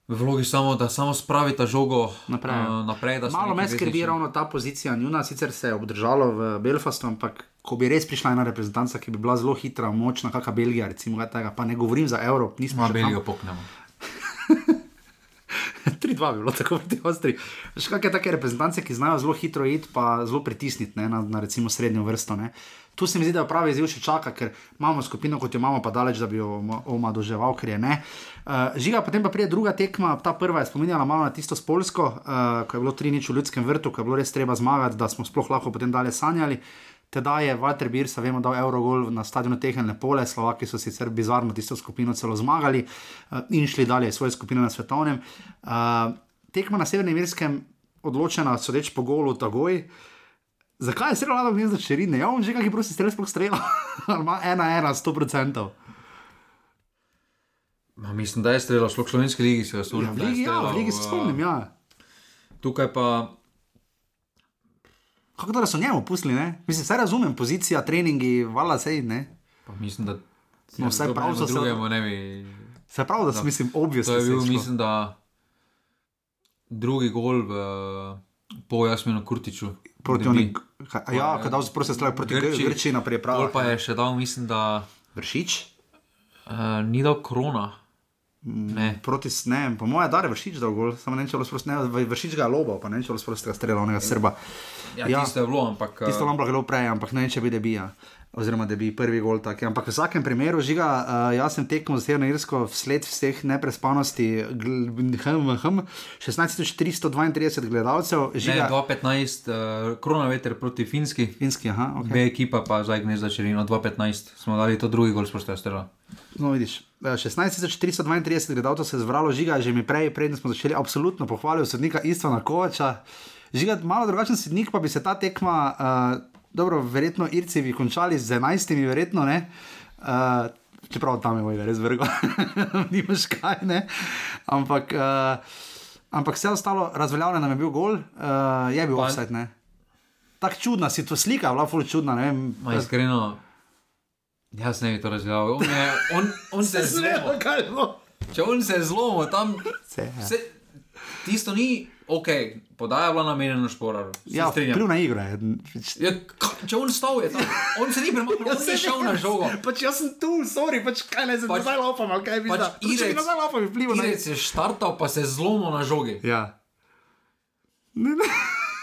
v vlogi samo, da samo spravita žogo naprej. Uh, naprej Malo me skrbi ravno ta pozicija. Njuna sicer se je obdržala v Belfastu, ampak ko bi res prišla ena reprezentanca, ki bi bila zelo hitra, močna, kakšna Belgija, recimo, tega, pa ne govorim za Evropo, nismo že Belgijo poknemo. 3-2 3-2 bi bilo tako proti Avstriji. Še kakšne take reprezentance, ki znajo zelo hitro iti, pa zelo pritisniti ne, na, na recimo srednjo vrsto. Ne. Tu se mi zdi, da je pravi izziv še čaka, ker imamo skupino, kot jo imamo, pa daleč, da bi jo oma doževal, ker je ne. Uh, žiga, potem pa pride druga tekma, ta prva je spominjala malo na tisto s Polsko, uh, ko je bilo 3-0 v ljudskem vrtu, ko je bilo res treba zmagati, da smo sploh lahko potem dalje sanjali. Teda je Walter Birsa, vemo, dal Eurogol na stadionu Tehelne Pole, Slovaki so sicer bizarno tisto skupino celo zmagali uh, in šli dalje svoje skupine na svetovnem. Uh, tekma na Severnem Irskem, odločena, sodeč po golu, takoj. Zakaj je srelo rado gnezdo črnine? Ja, on že kakšen prosti strelec sploh strela. Ima ena, ena, sto procentov. Ma, mislim, da je streljal, šlo v slovenski ligi, se je Ja, v ligi, ja, v ligi se spomnim, ja. Tukaj pa Kako da so njemu pustili, ne? Mislim, vse razumem, pozicija, treningi, vala sej, ne? Pa mislim, da No, vsaj prav so se- drugemu ne bi. Se pravi, da sem, mislim, To je bil, mislim, da drugi gol v po Jasminu Kurtiču. Proti onim, ka- ja, kadar se prosti strelec proti Grčiji. Grčiji, Grčiji na pripravo. Pol pa je še dal, mislim, da Vršič? uh, ni dal krona. Ne. Proti, s- ne, po mojem, da je vršič dal gol, samo ne vem, če je bilo sprosti, ne, vršič ga je lobal, pa ne vem, če je bilo sprosti strela, onega srba. Ja, Ja. tisto je bilo, ampak. Tisto lahko bilo prej, ampak ne če bi debija. Oziroma, da bi prvi gol tak. Ampak v vsakem primeru, žiga, uh, jaz sem tekmo za Severno Irsko vsled vseh neprespanosti, hm, hm, 16.332 gledalcev, Ne, žiga. 2015, uh, krona veter proti Finski. Finski, aha, ok. B ekipa pa zdaj gnezda črnino, 2015 smo dali to drugi gol s prostega strela. No, vidiš, eh, 16.432 gledalcev se je zbralo, žiga, že mi prej, preden smo začeli, absolutno pohvalil sodnika Istvana Kovača. Žiga, malo drugačen sodnik, pa bi se ta tekma, uh, dobro, verjetno Irci bi končali z 11, verjetno ne. Uh, čeprav tam je moj res vrgo, nimaš kaj, ne. Ampak, uh, ampak vse ostalo, razveljavljen nam je bil gol, uh, je bil Pa- offset, ne. Tako čudna si to slika, bila ful čudna, ne vem. Ma iskreno, jaz ne bi to razvijal. On, je, on, on se je zlomil. kaj je bilo. Če on se je zlomil, tam Se, ja. Se, tisto ni ok, podaja je bila namenjena šporaru. Se Ja, strinjam. vpliv na igro je. Ja, če on stal je tam, on se ni premaknil, on je šel na žogo. Pač jaz sem tu, sorry, pač kaj ne zdaj Pač- nazaj laupam, ali kaj bi pač zdaj. Pač Irec- nazaj laupam, bi vplival na Irec je štartal, pa se je zlomil na žogi. Ja. Ne, ne,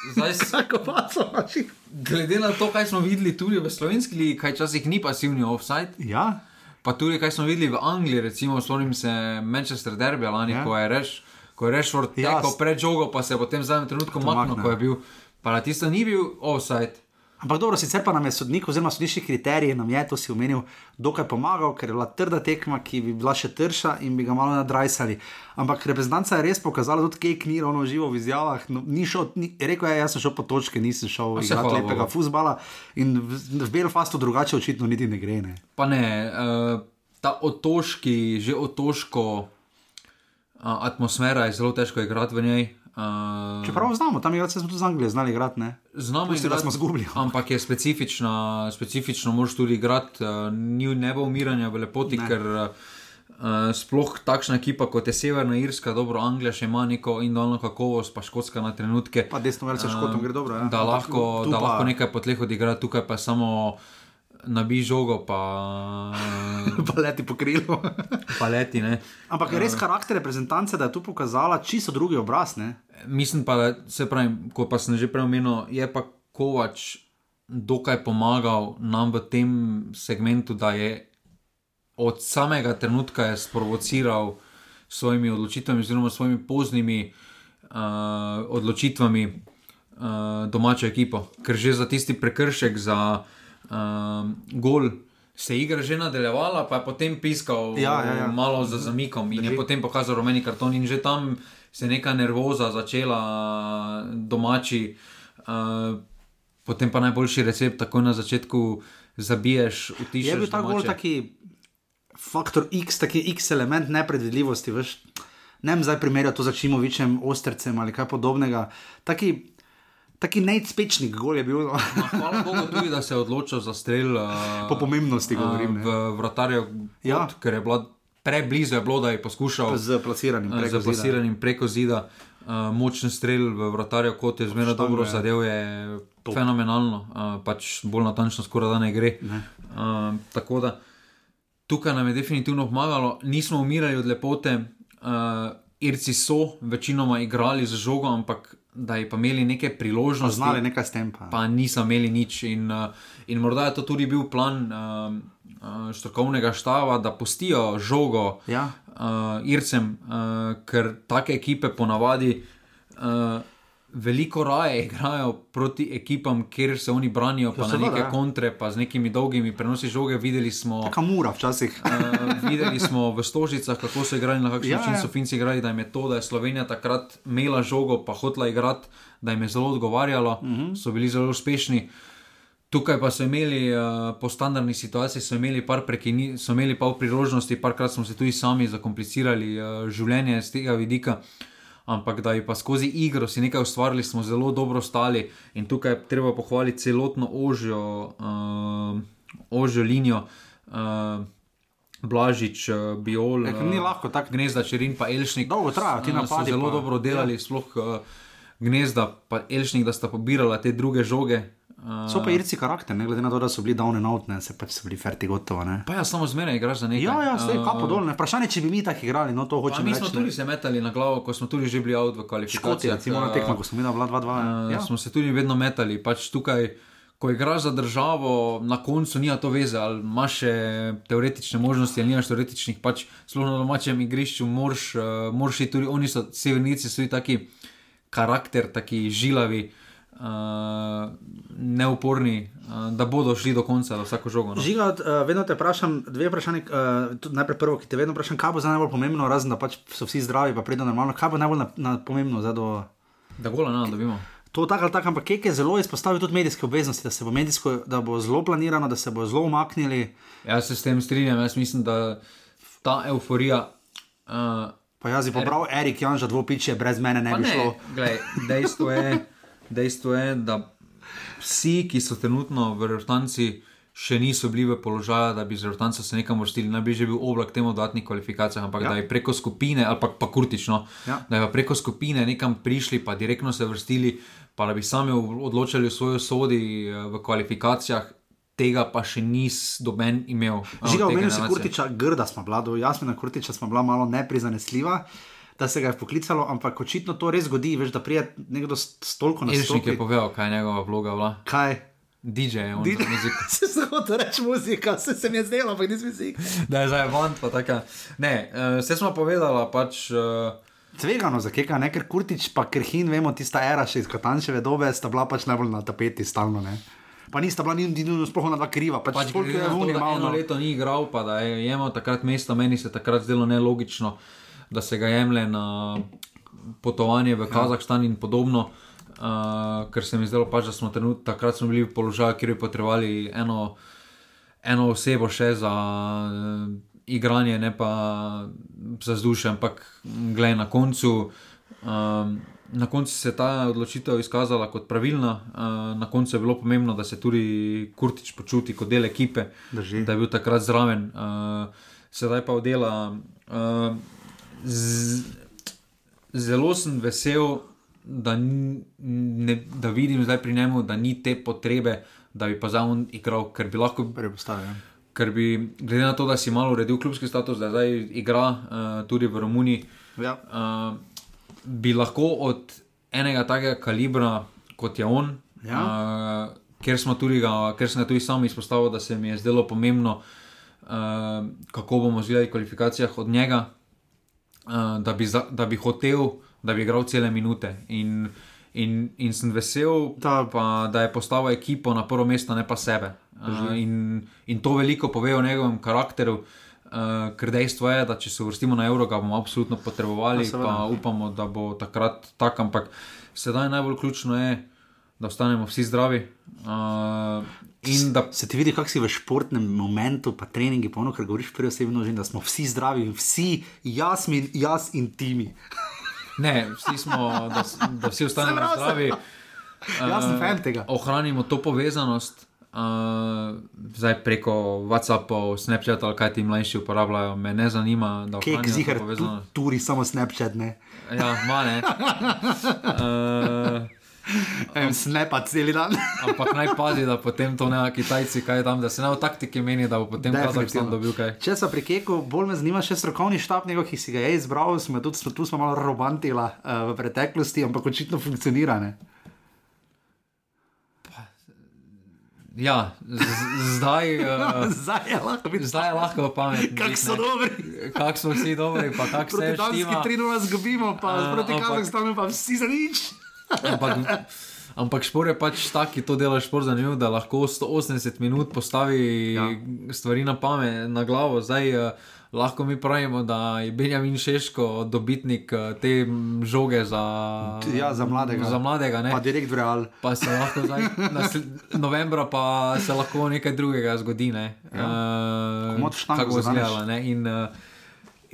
Zdaj, s- tako pa so naši. glede na to, kaj smo videli tudi v slovenski ligi, kaj časih ni pasivni offside, Ja, pa tudi kaj smo videli v Angliji, recimo spomnim se Manchester Derby lani, Ja. ja. ko je reš. Ko je rešil Ja, tako pred žogo, pa se je potem v zadnjem trenutku To maknil, makne. ko je bil. Pa na tisto ni bil offside. ampak dobro, sicer pa nam je sodnik, oziroma sodniški kriterij, nam je to si omenil, dokaj pomagal, ker je bila trda tekma, ki bi bila še trša in bi ga malo nadrajsali. Ampak reprezentanca je res pokazala, tudi Kejk ni ravno živo v izjavah. No, ni šel, ni, rekel je, jaz sem šel po točke, nisem šel se igrati lepega Bogu. fusbala in v, v Belfastu drugače očitno niti ne gre. Ne. Pa ne, uh, ta otoški, že otoško atmosfera je zelo težko igrati v njej. Uh, Čeprav znamo, tam igrati smo tudi z Anglije znali igrati. Ne? Znamo Pusti, da smo izgubili. Ampak je specifična, specifično moraš tudi igrati, uh, ni ne bo umiranja v lepoti, Ne. ker uh, sploh takšna ekipa kot je Severna Irska, dobro, Anglija še ima neko individualno kakovost, pa Škotska na trenutke. Pa desno velce škotom gre dobro. Ja. Da, lahko, tu da pa- lahko nekaj potleh odigra, tukaj pa samo nabi žogo, pa, pa leti po krilu. pa leti. Ne. Ampak je res karakter reprezentance, da je tu pokazala čisto drugi obraz. Ne? Mislim pa, da se pravi, kot pa sem že prej omenil, je pa Kovač dokaj pomagal nam v tem segmentu, da je od samega trenutka je sprovociral s svojimi odločitvami, oziroma svojimi poznimi uh, odločitvami uh, domačo ekipo. Ker že za tisti prekršek, za uh, gol. Se je igra že nadaljevala, pa je potem piskal Ja, ja, ja. malo za zamikom in Drži. je potem pokazal rumeni karton, in že tam se je neka nervoza začela domači. Uh, potem pa najboljši recept, tako na začetku zabiješ, utišaš. Je bil ta gol taki faktor X, taki X element nepredvidljivosti. Veš? Ne vem zdaj primerjati to z Čimovičem, Ostrcem ali kaj podobnega. Taki, taki nejspečnik gol je bil. no. Ma, Hvala Bogu tudi, da se je odločil za strel. Uh, Po pomembnosti govorim, ne. V vratarju, Ja. ja. ker je bila preblizu, je bilo, da je poskušal Z plasiranim uh, preko z zida. plasiranim preko zida. Uh, močen strel v vratarju, kot je zmeraj Štango dobro je. zadev, je Top. fenomenalno, uh, pač bolj natančno, skoraj da ne gre. Ne. Uh, tako da tukaj nam je definitivno pomagalo, nismo umirali od lepote. Uh, Irci so večinoma igrali z žogo, ampak da bi pa imeli neke priložnosti. Znali nekaj s tem. Pa. pa niso imeli nič. In, uh, in morda je to tudi bil plan uh, strokovnega štava, da pustijo žogo Ja. uh, Ircem, uh, ker take ekipe ponavadi uh, veliko raje igrajo proti ekipam, kjer se oni branijo, pa na seveda, neke ja. kontre, pa z nekimi dolgimi prenosi žoge. Videli smo. Kamura včasih. Uh, videli smo v Stožicah, kako so igrali, na kakšen Ja, način ja. so Finci igrali, da jim je to, da je Slovenija takrat imela žogo, pa hotla igrati, da jim je zelo odgovarjalo, uh Mhm. -huh. so bili zelo uspešni. Tukaj pa so imeli uh, po standardni situaciji, so imeli par prekini, so imeli pa v priložnosti, parkrat smo se tudi sami zakomplicirali uh, življenje z tega vidika. Ampak da bi pa skozi igro si nekaj ustvarili, smo zelo dobro stali in tukaj je treba pohvaliti celotno ožjo, uh, ožjo linijo. Uh, Blažič, eh, Biol, ker ni lahko tako. Gnezda, Čerin, pa Elšnik. Dolgo trajajo ti eh, napadi, Zelo pa- dobro delali, ja. sploh uh, Gnezda, pa Elšnik, da sta pobirala te druge žoge. So pa Irci karakter, ne glede na to, da so bili down and out, ne, se pač so bili ferti gotovo. Ne. pa ja, samo zmeraj igraš za nekaj. Ja, ja, vse Eh, kapo dol. ne. Vprašanje, če bi mi tako igrali, no to Pa hočem mi reči. smo tudi se metali na glavo, ko smo tudi že bili out v Škoti, kvalifikacijah. recimo na eh, tekmo, ko smo imeli 2-2. Uh, Ja. Smo se tudi vedno metali, pač tukaj, ko igraš za državo, na koncu nima to veze, ali imaš še teoretične možnosti, ali nimaš teoretičnih, pač sploh na domačem igrišču, moraš, uh, moraš iti tudi, oni so, severnici so tudi taki karakter, taki žilavi. Uh, neuporni, uh, da bodo šli do konca, da vsako žogo. No. Žiga, uh, vedno te vprašam, dve vprašanje. Uh, najprej prvo, ki te vedno vprašam, kaj bo za najbolj pomembno, razen da pač so vsi zdravi, pa predo normalno, kaj bo najbolj na, na pomembno za do. Da gola ne dobimo. To tako ali tako, ampak Kek je zelo izpostavil tudi medijske obveznosti, da, se bo medijsko, da bo zelo planirano, da se bo zelo umaknili. Jaz se s tem strinjam, jaz mislim, da ta euforija. Uh, Pa jaz bi pobral Erik Janža, dvopiče, brez mene ne Pa bi ne, šlo. glej, dejstvo, je, dejstvo je, da vsi, ki so trenutno v Rotanci, še niso bili v položaju, da bi z Rotanca se nekam vrstili. Naj bi že bil oblak temu dodatnih kvalifikacijah, ampak Ja. da je preko skupine, ali pa, pa kurtično, Ja. da je preko skupine nekam prišli, pa direktno se vrstili, pa da bi sami odločali o svoji sodi eh, v kvalifikacijah. Tega pa še nis doben imel. eh, Žiga, omenil si. Kurtiča, grda smo bila, do Jasmina Kurtiča smo bila malo neprizanesljiva, da se ga je poklicalo, ampak očitno to res zgodi, veš, da prije nekdo s toliko Elšnik je nastopi. povedal, kaj je njegova vloga. Bila. Kaj? DJ je on DJ. za muziko. Se sem hotel reči muzika, se, se mi je zdelo, ampak nisem si. Da je zdaj van, pa tako. Ne, uh, vse smo povedali, pač. Uh, Tvegano za keka, ne ker Kurtič, pa Krhin, vemo, tista era še iz Katančeve dobe, sta bila pač najbolj na tapeti stalno. Ne? Pa nista bila ni nujno sploh na dva kriva, pač, pač koliko glede je vuni da malo. eno no. leto ni igral, pa da je imel takrat mesto, meni se takrat zdelo nelogično, da se ga jemlje na potovanje v Kazahstan in podobno. Uh, ker se mi zdelo, pač, da smo trenut, takrat smo bili v položaju, kjer bi potrebovali eno, eno osebo še za uh, igranje, ne pa za zdušje. Ampak, gledaj, na koncu. Um, Na koncu se je ta odločitev izkazala kot pravilna, uh, na koncu je bilo pomembno, da se tudi Kurtič počuti kot del ekipe, Drži. da je bil takrat zraven. Uh, sedaj pa odela. Uh, zelo sem vesel, da, n- ne, da vidim zdaj pri njemu, da ni te potrebe, da bi pa za on igral, ker bi lahko Prej postavil. ja. Ker bi, glede na to, da si malo uredil klubski status, da zdaj igra uh, tudi v Romuniji, Ja. uh, bi lahko od enega takega kalibra, kot je on, Ja. uh, ker, smo tudi ga, ker sem ga tudi sam izpostavil, da se mi je zdelo pomembno, uh, kako bomo zgledali v kvalifikacijah od njega, uh, da, bi za, da bi hotel, da bi igral cele minute. In, in, in sem vesel, Da- pa, da je postavil ekipo na prvo mesto, ne pa sebe. Uh, in, in to veliko pove o njegovem karakteru. Uh, ker dejstvo je, da če se uvrstimo na Euro, ga bomo absolutno potrebovali, Ja, seveda. pa upamo, da bo takrat tako. Ampak sedaj najbolj ključno je, da ostanemo vsi zdravi. Uh, da Se ti vidi, kako si v športnem momentu, pa treningi, pa ono, kar govoriš pri osebi množini, da smo vsi zdravi, vsi, jaz, mi, jaz in timi. Ne, vsi smo, da, da vsi ostanemo zdravi. Jaz sem Eh, fan tega. Ohranimo to povezanost. Uh, zdaj preko WhatsAppov, Snapchata ali kaj ti mlajši uporabljajo, me ne zanima, Kek ziger, tu, turi samo Snapchat, ne. Ja, ma ne. Uh, En snepa cel dan. Ampak naj pazi, da potem to ne Kitajci, kaj je tam, da se ne v taktiki meni, da bo potem Kazahstan dobil kaj. Če so pri Keku, bolj me zanima še strokovni štab, njegov, ki si ga je izbral. Smo tudi, smo, tu smo malo romantila uh, v preteklosti, ampak očitno funkcionira. Ne? Ja, zdaj, uh, Zdaj je lahko videti, zdaj je lahko pametno. kako so dobri. Kako smo vsi dobri, pa kako se Proti Danski štima. 3-0 zgubimo, pa A, proti ampak- Kazahstanu pa vsi za nič. Ampak, ampak špor je pač tak, ki to dela špor zanimiv, da lahko 180 minut postavi Ja. stvari na pamet, na glavo. Zdaj, uh, lahko mi pravimo, da je Benjamin Šeško dobitnik uh, te žoge za, Ja, za mladega. Za mladega ne? Pa direkt v Real. Pa se lahko zdaj, nasl- novembra pa se lahko nekaj drugega zgodi. Ne? Ja. Uh, kako ne. In, uh,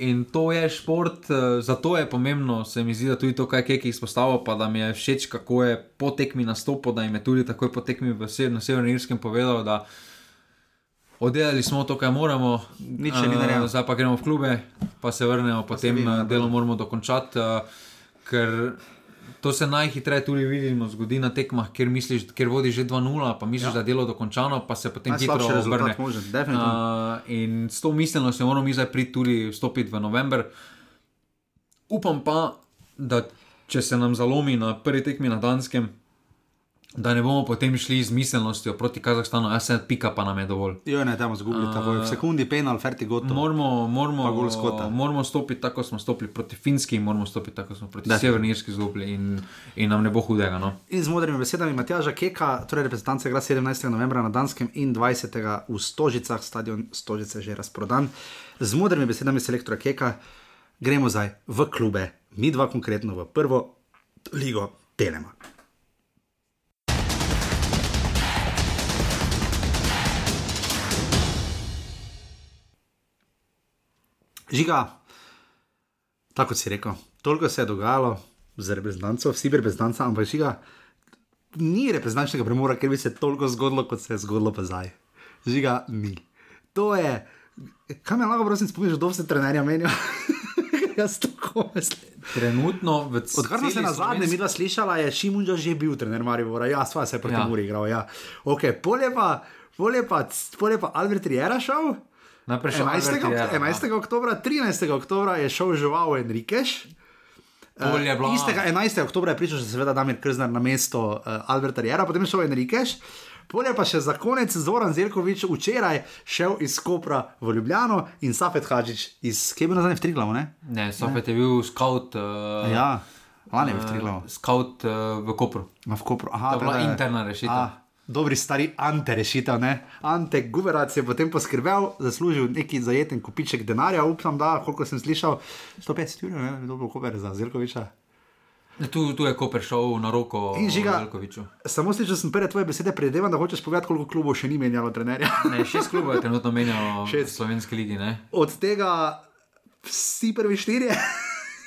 in to je šport, uh, zato je pomembno, se mi zdi, da tudi to, kaj je izpostavil, pa da mi je všeč, kako je po tekmi nastopil, da jim je tudi takoj po tekmi v sever, na Severnem Irskem povedal. da Oddelali smo to, kar moramo, Nič ni eh, narejeno. zdaj pa gremo v klube, pa se vrnemo, potem vidi, eh, ne, delo moramo dokončati, eh, ker to se najhitreje tudi vidimo, zgodi na tekmah, kjer, misliš, kjer vodiš že 2-0, pa misliš, ja. da je delo dokončano, pa se potem hitro Najslabši obrne. možen. Uh, in s to miselnostjo moramo mi zdaj priti tudi vstopiti v november. Upam pa, da če se nam zalomi na prvi tekmi na Danskem, da ne bomo potem šli z miselnostjo proti Kazahstanu, a se pika pa nam je dovolj. Jo, ne, tam zgubili, uh, tako je. V sekundi penal, ferti gotovo. Moramo, moramo, moramo stopiti tako, kot smo stopili proti Finski, in moramo stopiti tako, kot smo proti. Severni Irski zgubili, in, in nam ne bo hudega. No? In z modrimi besedami Matjaža Keka, torej reprezentance igra 17. novembra na Danskem in 20. v Stožicah, stadion Stožice je že razprodan. Z modrimi besedami selektora Keka gremo zdaj v klube, mi dva konkretno v prvo ligo Telema. Žiga, tako si rekel, toliko se je dogajalo z reprezentanco, vsi reprezentanci, ampak žiga, ni reprezentančnega premora, ker bi se toliko zgodilo, kot se je zgodilo pa zdaj. Žiga, ni. To je, kaj me lahko prosim spomniš, kdo vse trenerja menijo? Jaz tako mislim. Trenutno, v Odkar smo se na zadnje midva slišala, je Šimunža že bil trener Maribora, ja, sva se je proti Ja. Muri igral. Ja. Ok, polje pa, polje pa, polje pa Albert Riera šel. Najprej še 11. Albert Riera, ok- 11. oktobra, 13. oktobra je šel Enriqueš. Pol je bila- Istega 11. oktobra je prišel še seveda Damir Krznar na mesto uh, Alberta Riera, potem je šel Enriqueš. Pol je pa še za konec Zoran Zelkovič včeraj šel iz Kopra v Ljubljano in Safet Hadžič iz Kebra nazaj v Triglav, ne? Ne, Sofet je bil scout. Uh, Ja, lani je v Triglav. Scout uh, v Kopru. Ma v Kopru. Aha, To je bila interna rešitev. A, Dobri stari Ante rešitev, ne? Ante Guverac je potem poskrbel, zaslužil neki zajeten kupiček denarja, upam, da, koliko sem slišal, 150 ur, ne, dobro koper za Zelkoviča. Tu, tu je Koper šel na roko In žiga-. Samo slišal sem prve tvoje besede, predvidevam, da hočeš povedati, koliko klubov še ni menjalo trenerja. Ne, šest klubov je trenutno menjalo v Šest. slovenski ligi. Ne? Od tega vsi prvi štirje,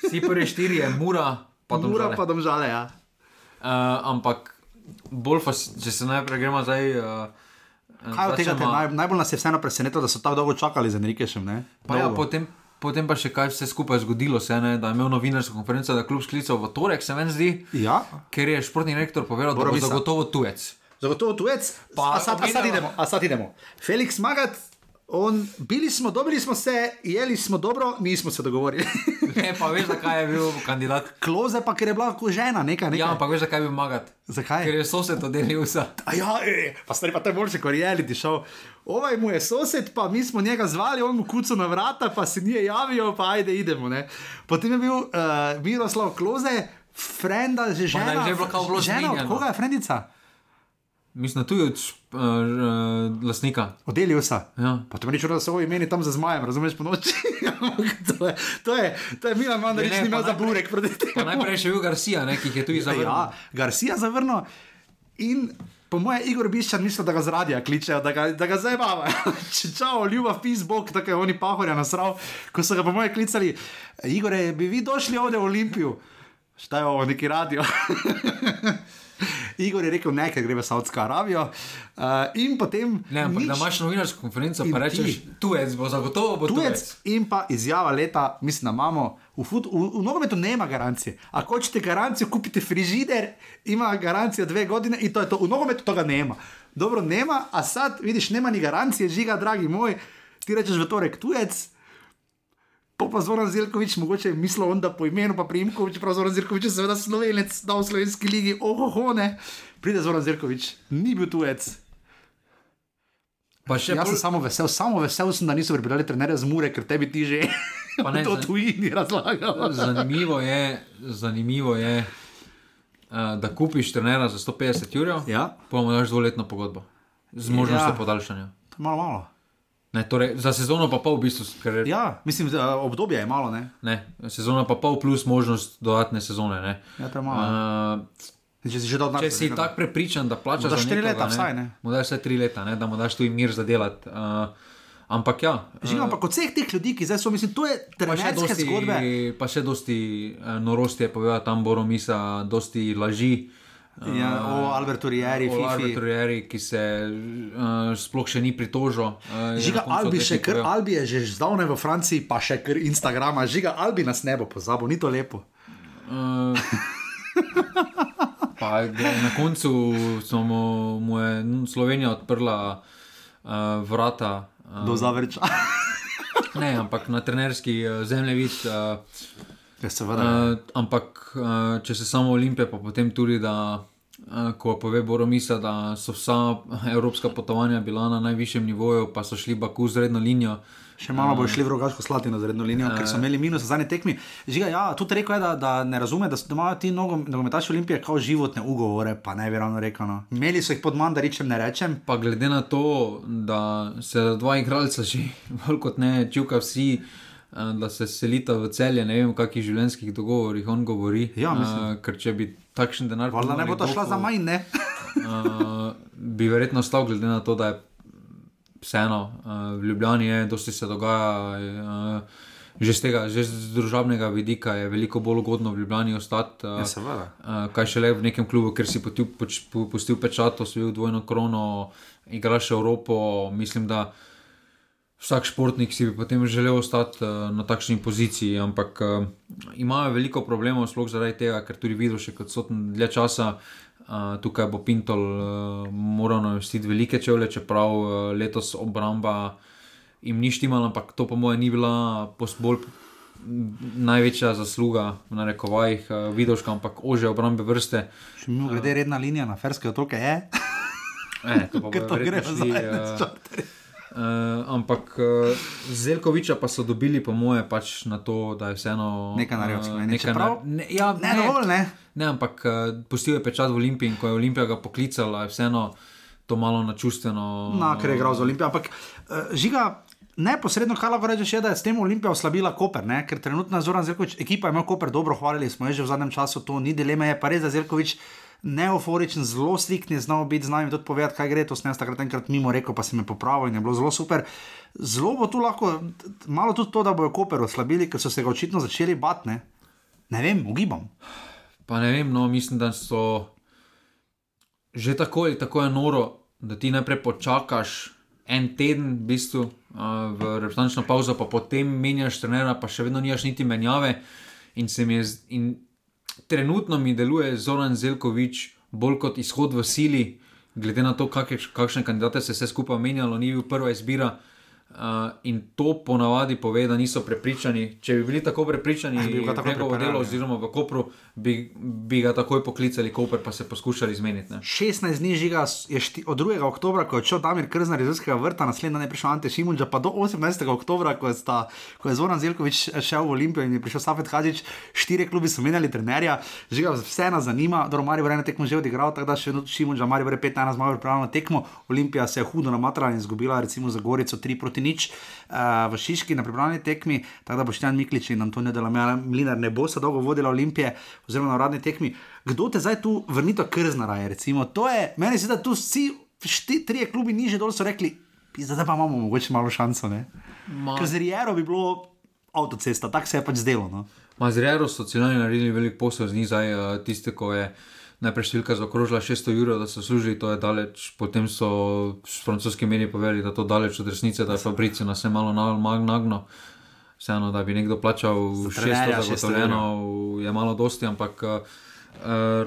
Vsi prvi štiri je Mura, pa Mura Domžale. pa domžale. Ja. Uh, ampak bolj, fas, če se najprej gremo zdaj. Uh, Kaj od tega te naj, najbolj nas je vseeno presenetilo, da so tako dolgo čakali za Enriquešem? ne? Pa ja, potem, potem pa še kaj vse skupaj zgodilo, se, ne, da je imel novinarsko konferenco, da je klub sklical v torek, se meni zdi, Ja, ker je športni rektor povedal, da bo Borovisa. zagotovo tujec. Zagotovo tujec, Pa a sad, a sad idemo, a sad idemo. Felix Magat, on, bili smo, dobili smo se, jeli smo dobro, nismo se dogovorili. Ne, pa veš, zakaj je bil kandidat. Kloze pa, ker je bila žena, nekaj, nekaj. Ja, ampak veš, zakaj je bil magat. Zakaj? Ker je sosed oddelil vse. A ja, e, pa stari pa to je boljše, kot reality show. Ovaj mu je sosed, pa mi smo njega zvali, on mu kucu na vrata, pa se nije javil, pa ajde idemo. Ne. Potem je bil uh, Miroslav Kloze, frenda, že Pa da žena. je že bilo kao bilo žena, od zmenjeno. koga je frendica? Mislim, tudi od uh, uh, lasnika. Od Eliusa. Ja. Pa to ni čudno, da so ovi imeni tam za zmajem, razumeš po noči. to, je, to, je, to je Milan Mandarič, ni pa imel za burek najprej še bil Garcia, ne, ki je tudi zavrnil. Ja, Garcia zavrnil. In po mojem, Igor Biščan misli, da ga z radia kličejo, da ga, da ga zdaj bava. Čau, ljubav, Facebook, tako je oni pahorja nasral, ko so ga po mojem klicali. Igor, bi vi došli ovdje v Olimpijo? štajo neki radio. Igor je rekel, ne, ker gre v Saudsko Arabijo. Uh, in potem. Ne, ampak nič, da imaš novinarsko konferenco, pa rečeš, ti. tujec bo zagotovo bo tujec. tujec in pa izjava leta, mislim, da imamo. V, fut, v, v nogometu nema garancije. Ako hočete garancijo, kupite frižider, ima garancijo dve godine in to je to. V nogometu tega nema. Dobro, nema, a sad vidiš, nema ni garancije, žiga, dragi moj. Ti rečeš v torek tujec. Pa pa Zoran Zirkovič, mogoče je mislil on, da po imenu, pa primku, čeprav Zoran Zirkovič je seveda slovenec, da v slovenski ligi, ohoho, ne. Pride Zoran Zirkovič, ni bil tujec. Pa še Jaz pol- sem samo vesel, samo vesel sem, da niso pripeljali trenerja z Mure, ker tebi ti že ne, to tujini razlagajo. Zanimivo je, zanimivo je uh, da kupiš trenera za 150 jurjev, Ja, pa mu daš dvoletno pogodbo z možnostjo Ja. podaljšanja. malo, malo. Ne, torej, za sezono pa pol, v bistvu, ker Ja, mislim, da obdobje je malo, ne? ne, sezona pa pol plus možnost dodatne sezone. Ne. Ja, to je malo. Uh, Če si že dal denar. če si tako prepričan, da plačaš za tri nekoga, leta ne, vsaj, ne? Mu daš vsaj tri leta, ne, da mu daš tu mir za delati. Uh, ampak ja. Žiga, ampak od vseh teh ljudi, ki zdaj so, mislim, to je trenerske dosti, zgodbe. pa še dosti uh, norosti je povedal tam Boromisa, dosti laži. Ja, o Albertu Rieri, O Albertu. Rieri, ki se uh, sploh še ni pritožil. Uh, Žiga Albi, še kar Albi je že zdavne v Franciji, pa še kar Instagrama. Žiga Albi nas ne bo pozabil, ni to lepo. Uh, pa na koncu mu, mu je Slovenija odprla uh, vrata. Uh, Do zavrča. ne, ampak na trenerski uh, zemljevid. Uh, Ja, seveda. Uh, ampak, uh, če se samo Olimpije, pa potem tudi, da, uh, ko pove Boromisa, da so vsa evropska potovanja bila na najvišjem nivoju, pa so šli Baku z redno linijo. Še malo bo šli v rogaško slatino z redno linijo, ker so imeli minus za zadnje tekmi. Žiga, ja, tudi rekel je, da, da ne razume, da, da imajo ti nogom- nogometaši Olimpije kao životne ugovore, pa ne bi ravno rekel. No. Imeli so jih pod manj, da rečem, ne rečem. Pa glede na to, da se dva igralca že bolj kot ne čuka vsi. Da se selita v celje, ne vem, kakšnih življenjskih dogovorih on govori. Ja, mislim. uh, ker če bi takšen denar Valjda ne bo ta šla za manj, ne? uh, bi verjetno stal, glede na to, da je vseeno uh, v Ljubljani, je, dosti se dogaja. Uh, Že z tega, že z družabnega vidika je veliko bolj ugodno v Ljubljani ostati. Ja, seveda. kaj šele v nekem klubu, ker si potil, poč, pu- pustil pečat, osvojil dvojno krono, igraš Evropo. Mislim, da vsak športnik si bi potem želel ostati uh, na takšni poziciji, ampak uh, imajo veliko problemov, sploh zaradi tega, ker tudi videl še kot soten dlje časa. Uh, tukaj bo Pintol uh, moral navestiti velike čevlje, čeprav uh, letos obramba jim ni štimala, ampak to po mojem ni bila bolj največja zasluga, v narekovajih, uh, Vidoška, ampak ože obrambe vrste. Še mimo grede redna linija na Ferske otoke je. E, to pa bojo to gre verjetno na eh. Uh, ampak uh, Zelkoviča pa so dobili, po moje, pač na to, da je vseeno Nekaj naredil v eh, Sloveniji, nekaj na- ne, ja, Ne, dovolj ne. ne, ampak uh, pustil je pečat v Olimpiji in ko je Olimpija ga poklicala, je vseeno to malo načustveno. Na, ker je igral za Olimpijo. Ampak uh, žiga. Neposredno, kaj lahko rečeš, je, da je s tem Olimpija oslabila Koper, ne? ker trenutno Zoran Zelkovič, ekipa ima Koper dobro, hvalili smo jo že v zadnjem času, to ni dileme, je pa res, da Zelkovič neoforičen, zelo striktni, znal biti z nami tudi povedati, kaj gre, to sem jaz takrat enkrat mimo rekel, pa si me popravil in je bilo zelo super. Zelo bo tu lahko, malo tudi to, da bojo Koper oslabili, ker so se ga očitno začeli bat, ne? Vem, ugibam. Pa ne vem, no, mislim, da so že tako ali tako je noro, da ti najprej počakaš en teden, v bistvu, uh, v reprezentančno pauzo, pa potem menjaš trenera, pa še vedno nimaš niti menjave. In se mi je, in trenutno mi deluje Zoran Zelkovič bolj kot izhod v sili, glede na to, kakšne, kakšne kandidate se je vse skupaj menjalo, ni bil prva izbira. Uh, in to ponavadi pove, da niso prepričani. Če bi bili tako prepričani, bi ga takoj njegovo pripeljali, delo, ja. oziroma v Kopru, bi, bi ga takoj poklicali, Koper pa se poskušali zmeniti. Ne. 16 dni žiga je šti, od 2. oktobra, ko je odšel Damir Krznar iz Ruskega vrta, naslednji dan je prišel Ante Šimunča, pa do 18. oktobra, ko je, sta, ko je Zoran Zelkovič šel v Olimpijo in je prišel Safet Hadžič, štiri klubi so menjali trenerja, žiga vse nas zanima, dobro, Marijo Vrena tekmo že odigral, tako da še vedno Šimunča, Marijo Vrena 15 zmagal pripravljeno tekmo, Olimpija se je hudo namatrala in izgubila recimo za Gorico 3 proti nič. Uh, v Šiški na pripravljeni tekmi, tako da Boštjan Miklič in Antonijo Delamela Mlinar ne bo se dolgo vodila Olimpije, oziroma na uradni tekmi. Kdo te zdaj tu vrnito krznara je? Recimo? To je, meni se da tu vsi šti, trije klubi niže dol so rekli, zdaj pa imamo mogoče malo šanso. Ne? Ma- Ker z Riero bi bilo avtocesta, tako se je pač zdelo. No? Ma z Rero so celani naredili velik posel z njim, zdaj uh, tiste, ko je najprej številka zaokrožila 600 ur, da so služili, to je daleč. Potem so s francoskimi mediji povedali, da je to daleč od resnice, da je Fabricio nas je malo nagno. Vseeno, da bi nekdo plačal 600 zagotovljeno, je malo dosti, ampak uh,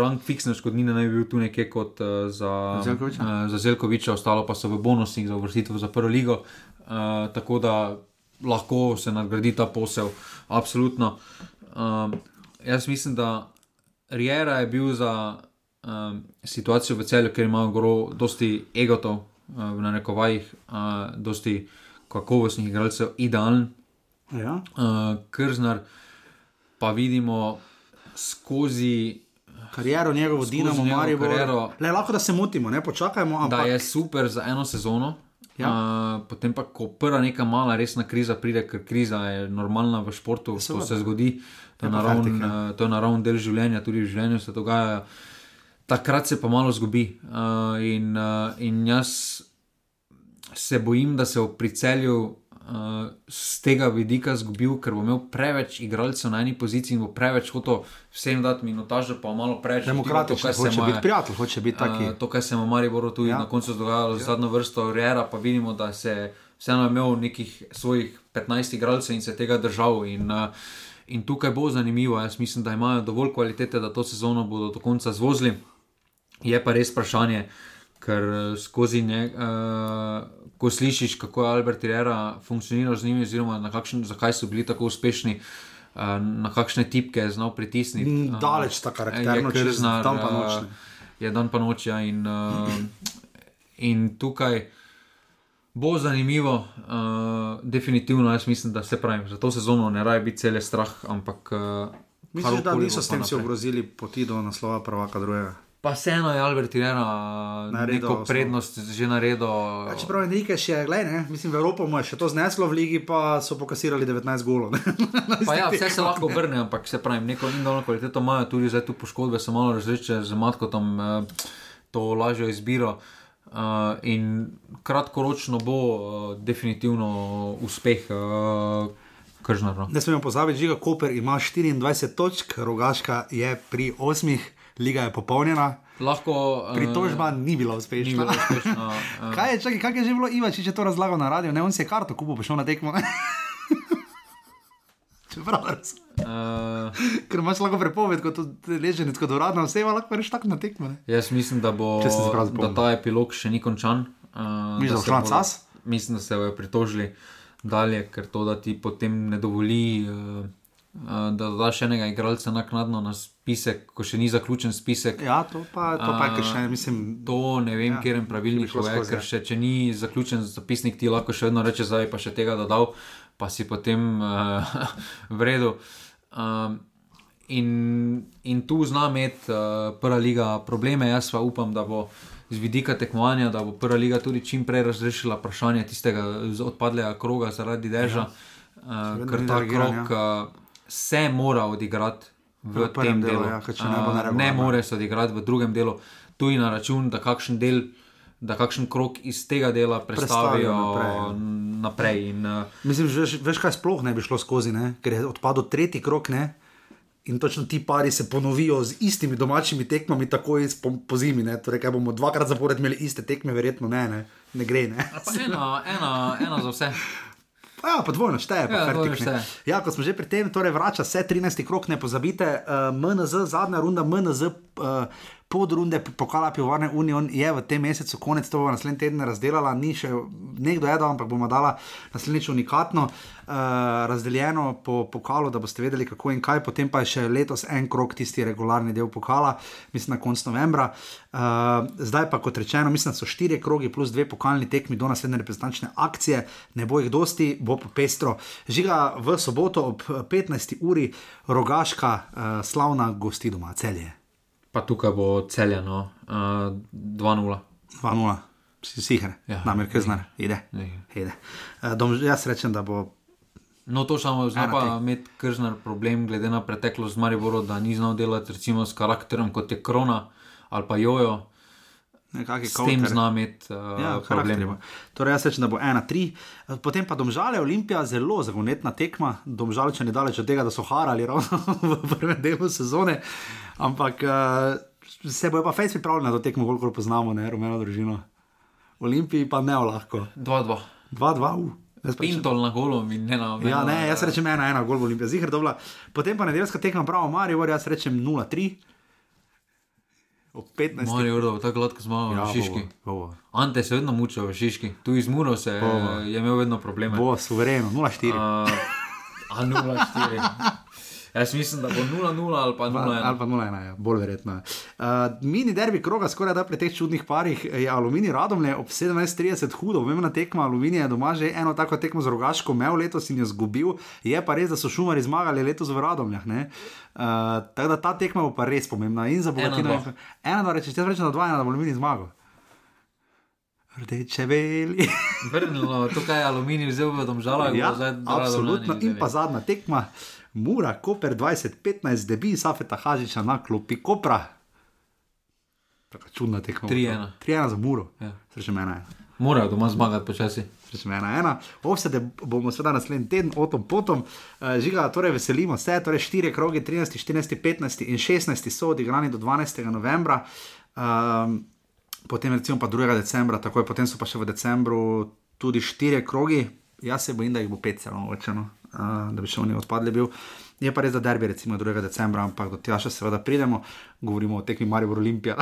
rang fiksne škodnine naj bi bil tu nekje kot uh, za, Zelkoviča. uh, za Zelkoviča, ostalo pa so v bonusih za uvrstitev za prvo ligo. Uh, tako da lahko se nadgradi ta posel, absolutno. Um, jaz mislim, da Riera je bil za um, situacijo v celju, ker imajo goro, dosti egotov, uh, v narekovajih, uh, dosti kakovostnih igralcev, idealen. Ja. Uh, Krznar pa vidimo skozi. Kariero njegovo, Dinamo, Marijo. kariero. Le lahko da se motimo, ne počakajmo. Da Ampak, je super za eno sezono. Ja. Uh, potem pa, ko prva neka mala resna kriza pride, ker kriza je normalna v športu, to seveda. se zgodi, to je pa naravn, ja. uh, to je naravn del življenja, tudi v življenju se dogaja. Takrat se pa malo zgubi. Uh, in, uh, in jaz se bojim, da se bo pri celju uh, z tega vidika zgubil, ker bo imel preveč igralcev na eni poziciji in bo preveč hotel vsem dati minutažo, pa malo preveč. Demokratično, hoče je- biti prijatelj, hoče biti taki. Uh, to, kar se je v Mariboru tudi Ja. na koncu dogajalo, ja. zadnjo vrsto Rera, pa vidimo, da se vseeno imel nekih svojih 15 igralcev in se tega držal. In, uh, in tukaj bo zanimivo. Jaz mislim, da imajo dovolj kvalitete, da to sezono bodo do konca zvozili. Je pa res vprašanje, ker eh, skozi ne, uh, ko slišiš, kako je Albert Rera funkcioniral z njimi, oziroma na kakšen, zakaj so bili tako uspešni. uh, Na kakšne tipke je znal pritisniti. Uh, daleč sta karakterno, je čez Krznar, dan pa noč. Je dan pa noč, ja, in, uh, in tukaj bo zanimivo, uh, definitivno. Jaz mislim, da se pravi, za to sezono ne raje biti cel strah, ampak. Uh, Misliš, da niso s tem si ogrozili poti do naslova prvaka drugega? Pa vseeno je Albert Tirena Naredil neko osnovo. prednost že naredil. Ja, čeprav je nekaj še, gledaj, ne, mislim, v Evropo mu je še to zneslo, v ligi pa so pokasirali 19 golov. ja, vse se lahko obrne, ampak se pravi, neko individualno kvaliteto imajo, tudi zdaj tu poškodbe so malo različne, z Matkotom eh, to lažjo izbiro. Uh, in kratkoročno bo uh, definitivno uspeh uh, Kržnara. Ne smemo pozabiti, Žiga Koper ima 24 točk, Rogaška je pri 8, liga je popolnjena. Lahko. Uh, Pritožba ni bila ni uspešna. bilo uspešno. Uh, Kaj je, čakaj, kak je že bilo Iva, če je to razlagal na radio? Ne, on si je karto kupil, pa šel na tekmo. Čeprav razumem. uh, Ker imaš lahko prepoved, kot leženec, kot uradna oseba, lahko reš tako na tekmo. Jaz mislim, da, bo, da ta epilog še ni končan. Uh, Misliš, da bo na bodo- cas? Mislim, da se bodo pritožili dalje, ker to, da ti potem ne dovoli, uh, uh, da daš enega igralca naknadno na spisek, ko še ni zaključen spisek. Ja, to pa, to pa je, še mislim. To ne vem, Ja, ja, kjer pravilnik je, skozi, ker ja. še, če ni zaključen zapisnik, ti lahko še vedno reče, zdaj pa še tega dodal, pa si potem uh, v redu. Um, in, in tu zna imeti uh, prva liga probleme, jaz pa upam, da bo z vidika tekmovanja, da bo prva liga tudi čim prej razrešila vprašanje tistega odpadlega kroga zaradi deža, ja. uh, ker ta krog uh, se mora odigrati. V V tem delu, delu, ja, če ne Uh, ne more se odigrati v drugem delu, tudi na račun, da kakšen del, da kakšen krok iz tega dela predstavijo naprej, ja. naprej. In, uh, Mislim, že, veš, veš, kaj sploh ne bi šlo skozi, ne? ker je odpadel tretji krok. Ne? In točno ti pari se ponovijo z istimi domačimi tekmami, takoj po, po zimi. Ne? Torej, kaj bomo dvakrat zapored imeli iste tekme, verjetno ne, ne, ne gre. Ne? pa ena, ena, ena za vse. Pa Ja, pa dvojno šteje, pa Ja, dvojno ne. šteje. Ja, ko smo že pri tem, torej vrača se 13. krok, ne pozabite, uh, MNZ, zadnja runda, MNZ, uh, podrunde pokala Pivovarne Union je v tem mesecu, konec to bo naslednji teden razdelala, ni še nekdo je dal, ampak bomo dala naslednjič unikatno uh, razdeljeno po pokalu, da boste vedeli kako in kaj, potem pa je še letos en krok, tisti regularni del pokala, mislim na konc novembra. Uh, zdaj pa, kot rečeno, mislim, da so štiri krogi plus dve pokalni tekmi do naslednje reprezentančne akcije, ne bo jih dosti, bo pa pestro. Žiga v soboto ob 15. uri, rogaška, uh, slavna gosti doma, celje. Pa tukaj bo celjeno, uh, 2-0. 2-0, si sicer, ja, Ja, namer kaznar, ide. Ne. ide. Uh, dom, jaz rečem, da bo No, to samo zna pa imeti kržnar problem, glede na preteklost z Mariborom, da ni znal delati recimo s karakterom kot je Krona ali pa Jojo. S tem counter. zna imeti uh, Ja, ja, probleme. Torej, jaz rečem, da bo 1-3, potem pa domžale Olimpija, zelo zagonetna tekma. Domžalčani daleč od tega, da so harali ravno v prvem delu sezone, ampak uh, se bojo pa fejs pripravljeni na to tekmo, koliko poznamo, ne, rumeno družino. Olimpiji pa ne lahko. 2-2. 2-2, uh. Pintol na golom in ne na Ja, ne, jaz rečem 1-1, gol v Olimpiji, zihar dobla. Potem pa nedeljska tekma, bravo, Marijo, jaz rečem 0-3. Ob 15. Mali uro, tako gladko zmagal Ja, na Šiški. bo, bo, bo. Ante se je vedno mučil v Šiški, tu iz Muro se je, Bo. je imel vedno probleme. bo suvereno, 0-4. Uh, a 0-4. Jaz mislim, da bo 0-0 ali pa 0-1. Ali pa 0-1, ja, bolj verjetno. je. Uh, mini derbi kroga, skoraj da pri teh čudnih parih, je Aluminij Radomlje ob 17:30 hudo, pomembna tekma. Aluminij je doma že eno tako tekmo z rogaško imel letos in je zgubil. Je pa res, da so šumari zmagali letos v Radomljah. Uh, tako da ta tekma bo pa res pomembna in za Bogatino. Ena, dva. Ena, dva, reče, če rečem, da dva, ena, da bo Aluminij zmagal. Rdeče veli. Vrnilo, tukaj je aluminij vzel v domžalah, Ja, bo zdaj absolutno. In pa zadnja tekma, Mura, Koper 2015, debi Safeta Hažiča na klopi Kopra. Tako čudna tekma. 3:1. 3-1 za Muro. Ja. Srečem 1-1. Morajo doma zmagati počasi. Rečem 1-1. Ovsede bomo seveda naslednji teden, o tom potom. Uh, žiga, torej veselimo se, torej 4 kroge, 13, 14, 15 in 16 so odigrani do 12. novembra. Um, potem recimo pa 2. decembra, takoj potem so pa še v decembru tudi 4 krogi. Jaz se bojim, da jih bo 5 celo nočeno, uh, da bi še oni odpadli bil. Je pa res, da derbi recimo 2. decembra, ampak do tega še seveda pridemo, govorimo o tekmi Maribor Olimpija.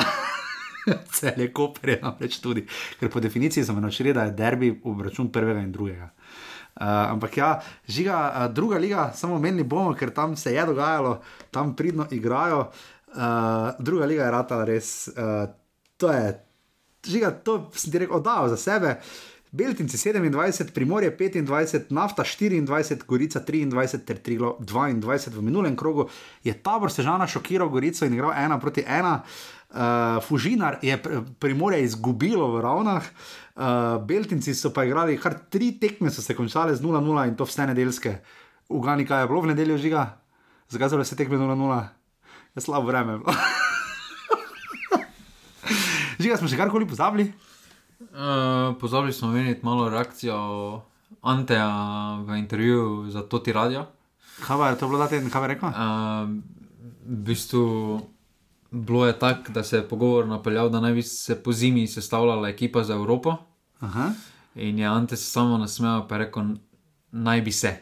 Cel je koper, je namreč tudi, ker po definiciji smo naučili, da je derbi obračun prvega in drugega. Uh, ampak ja, žiga, uh, druga liga, samo menili bomo, ker tam se je dogajalo, tam pridno igrajo. Uh, druga liga je ratala res, uh, to je, žiga, to sem ti rekel, oddal za sebe. Beltinci 27, Primorje 25, Nafta 24, Gorica 23, ter Triglo 22 v minulem krogu. Je tabor Sežana šokiral Gorico in igral 1 proti 1. Uh, Fužinar je pr- Primorje izgubilo v ravnah, uh, Beltinci so pa igrali kar tri tekme, so se končale z 0-0 in to vse nedeljske. Ugani, kaj je bilo v nedeljo žiga, bile vse tekme 0-0? Je slabo vreme. žiga smo še karkoli pozabili. Uh, pozabili smo omeniti malo reakcijo Anteja v intervjuju za Toti Radio. Kaj pa je to bilo ta teden, kaj bi rekel? Uh, v bistvu bilo je tako, da se je pogovor napeljal, da naj bi se po zimi sestavljala ekipa za Evropo. Aha. In je Ante se samo nasmejal, pa je rekel, naj bi se.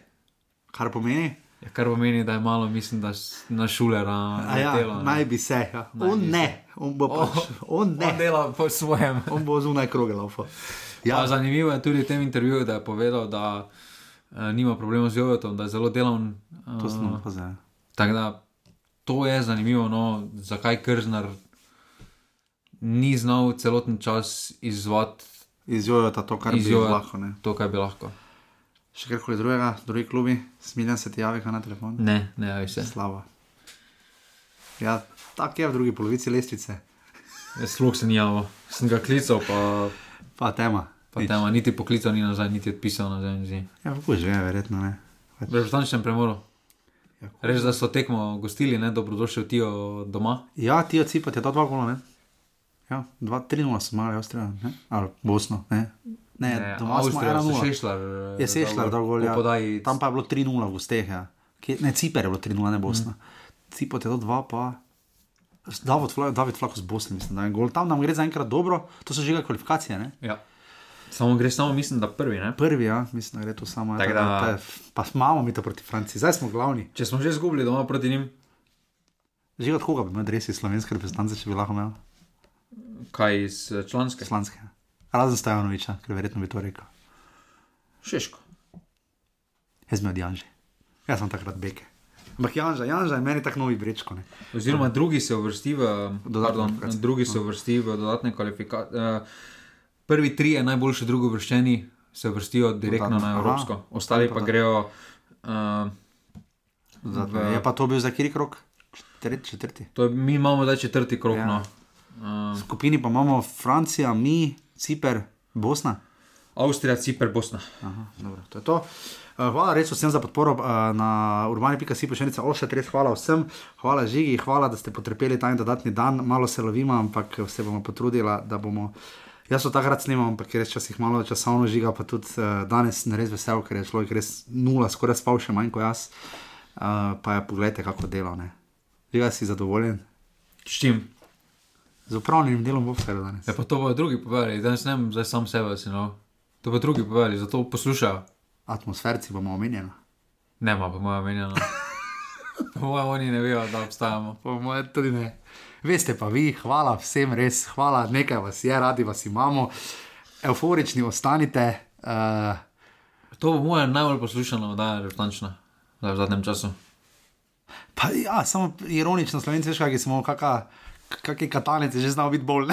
Kar pomeni, Ja, Kar pomeni, da je malo, mislim, da na šulera da ja, ne. naj bi se. Ja. Naj On bi ne, on bo pač, on On ne, dela po svojem. on bo zunaj kroge laufal. Ja. Zanimivo je tudi v tem intervjuju, da je povedal, da uh, nima problema z jogotom, da je zelo delaven. to sem Uh, opazil. tako da to je zanimivo, no, zakaj Krznar ni znal celoten čas izvati Izjojo ta to, kar bi lahko. Ne. to, kar bi lahko. Še karkoli drugega, drugi klubi, smiljen se ti javi kaj na telefon. Ne, ne, javi se. Slava. Ja, tako je v drugi polovici lestvice, Sploh se ni javil. Sem ga klical, pa, pa tema. pa Nič. tema niti poklical ni nazaj, niti odpisal nazaj. ni zdi. Ja, kako že, verjetno ne. V reprezentančnem premoru. Ja, Res, da so tekmo gostili, ne, dobrodošel ti doma. Ja, ti od Cipa, ti je to dva gola, ne? Ja, dva, tri nula smo imeli, Avstrija, ne? Ali Bosno, ne? Ne, ne doma smo Avstrija, ena so nula. Šešljar. Je sešljal, da gol, ja. Podaji, Tam pa je bilo 3-0 v gosteh, ja. Kje, ne, Ciper je bilo 3-0, ne Bosna. Mm. Cipo je to 2, pa. David, Fla, David Flak z Bosne, mislim, da je gol. Tam nam gre zaenkrat dobro, to so že kvalifikacije, ne? ja. Samo gre samo, mislim, da prvi. Ne? Prvi, ja, mislim, da gre to samo. Tako Ja, da- da... Pa imamo mi to proti Franciji, zdaj smo glavni. Če smo že izgubili doma proti njim, Že od koga bi imel dresi slovenske reprezentance, če bi lahko imel? kaj iz eh, članske? Slanske. Razen Stajanoviča, ker verjetno bi to rekel. Šeško. Jaz sem od Janže. Jaz sem takrat beke. Ampak Janža, Janža je meni tako novi brečko. Ne? Oziroma, drugi se uvrsti v, Dodatne pardon, drugi se uvrsti v dodatne kvalifikacije. Prvi tri je najboljši, drugo vrščeni se uvrstijo direktno Dodatno, na aha. Evropsko, ostali pa Pa grejo. Uh, V- je pa to bil za kiri krok? Četrti. četrti. to je, mi imamo zdaj četrti krok. Ja. No. Uh, V skupini pa imamo Francija, mi, Ciper, Bosna. Avstrija, Cipr, Bosna. Aha, dobro, to je to. Uh, hvala res vsem za podporo uh, na urbani.si pošiljnica Ošet, res hvala vsem, hvala Žigi, hvala, da ste potrpeli ta en dodatni dan, malo se lovimo, ampak se bomo potrudili, da bomo. Jaz so takrat snimam, ampak res časih malo časovno žiga, pa tudi uh, danes sem res vesel, ker je človek res nula, skoraj spal še manj kot jaz. Uh, pa je pogledajte, kako dela. Žiga si zadovoljen. S čim? Z upravnim delom bo vse danes. Ja, pa to bodo drugi povedali, danes ne vem, zdaj sam sebe si no. To bodo drugi povedali, zato poslušajo. Atmosferci bomo omenjeni. Nema, po mojem mnenju. No. po mojem oni ne vejo, da obstajamo. Po mojem tudi ne. Veste pa vi, hvala vsem, res hvala, nekaj vas je, radi vas imamo, euforični ostanite. Uh, to bo moja najbolj poslušana oddaja, resnično, v zadnjem času. Pa ja, samo ironično, slovenci, veš, kaj smo, kakšni katalnici, že znamo biti bolj.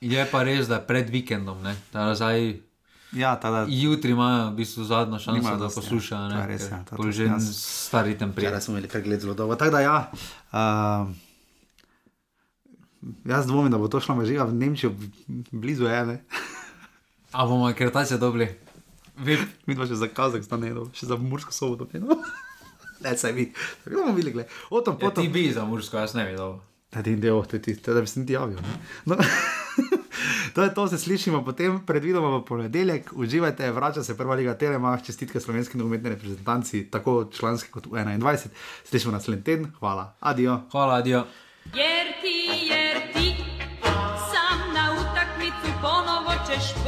je pa res, da je pred vikendom, da zdaj. Ja, tada, Jutri imajo v bistvu zadnjo šanso, da poslušajo. Ja, res je. Ja, to je že stari tem prijatelj. Ja, smo imeli kar gled zelo dolgo. Tako da ja. Uh, jaz dvomim, da bo to šlo mažiga v Nemčijo, blizu ene. A bomo akretacije dobili? Mi pa še za Kazahstan, ne, še za Mursko soboto. Ne, saj vi, tako bomo videli. O tom potom. Ja, ti bi za Mursko, jaz ne videl. Da ti del, da bi se ti javil. No. to je to, se slišimo potem, predvidoma v ponedeljek. Uživajte, vrača se prva liga Telemach, čestitke slovenski nogometni reprezentanci, tako članski kot v 21. Slišimo naslednji teden, hvala, adijo. Hvala, adijo. Jer ti, jer ti, sam na utakmicu ponovo ćeš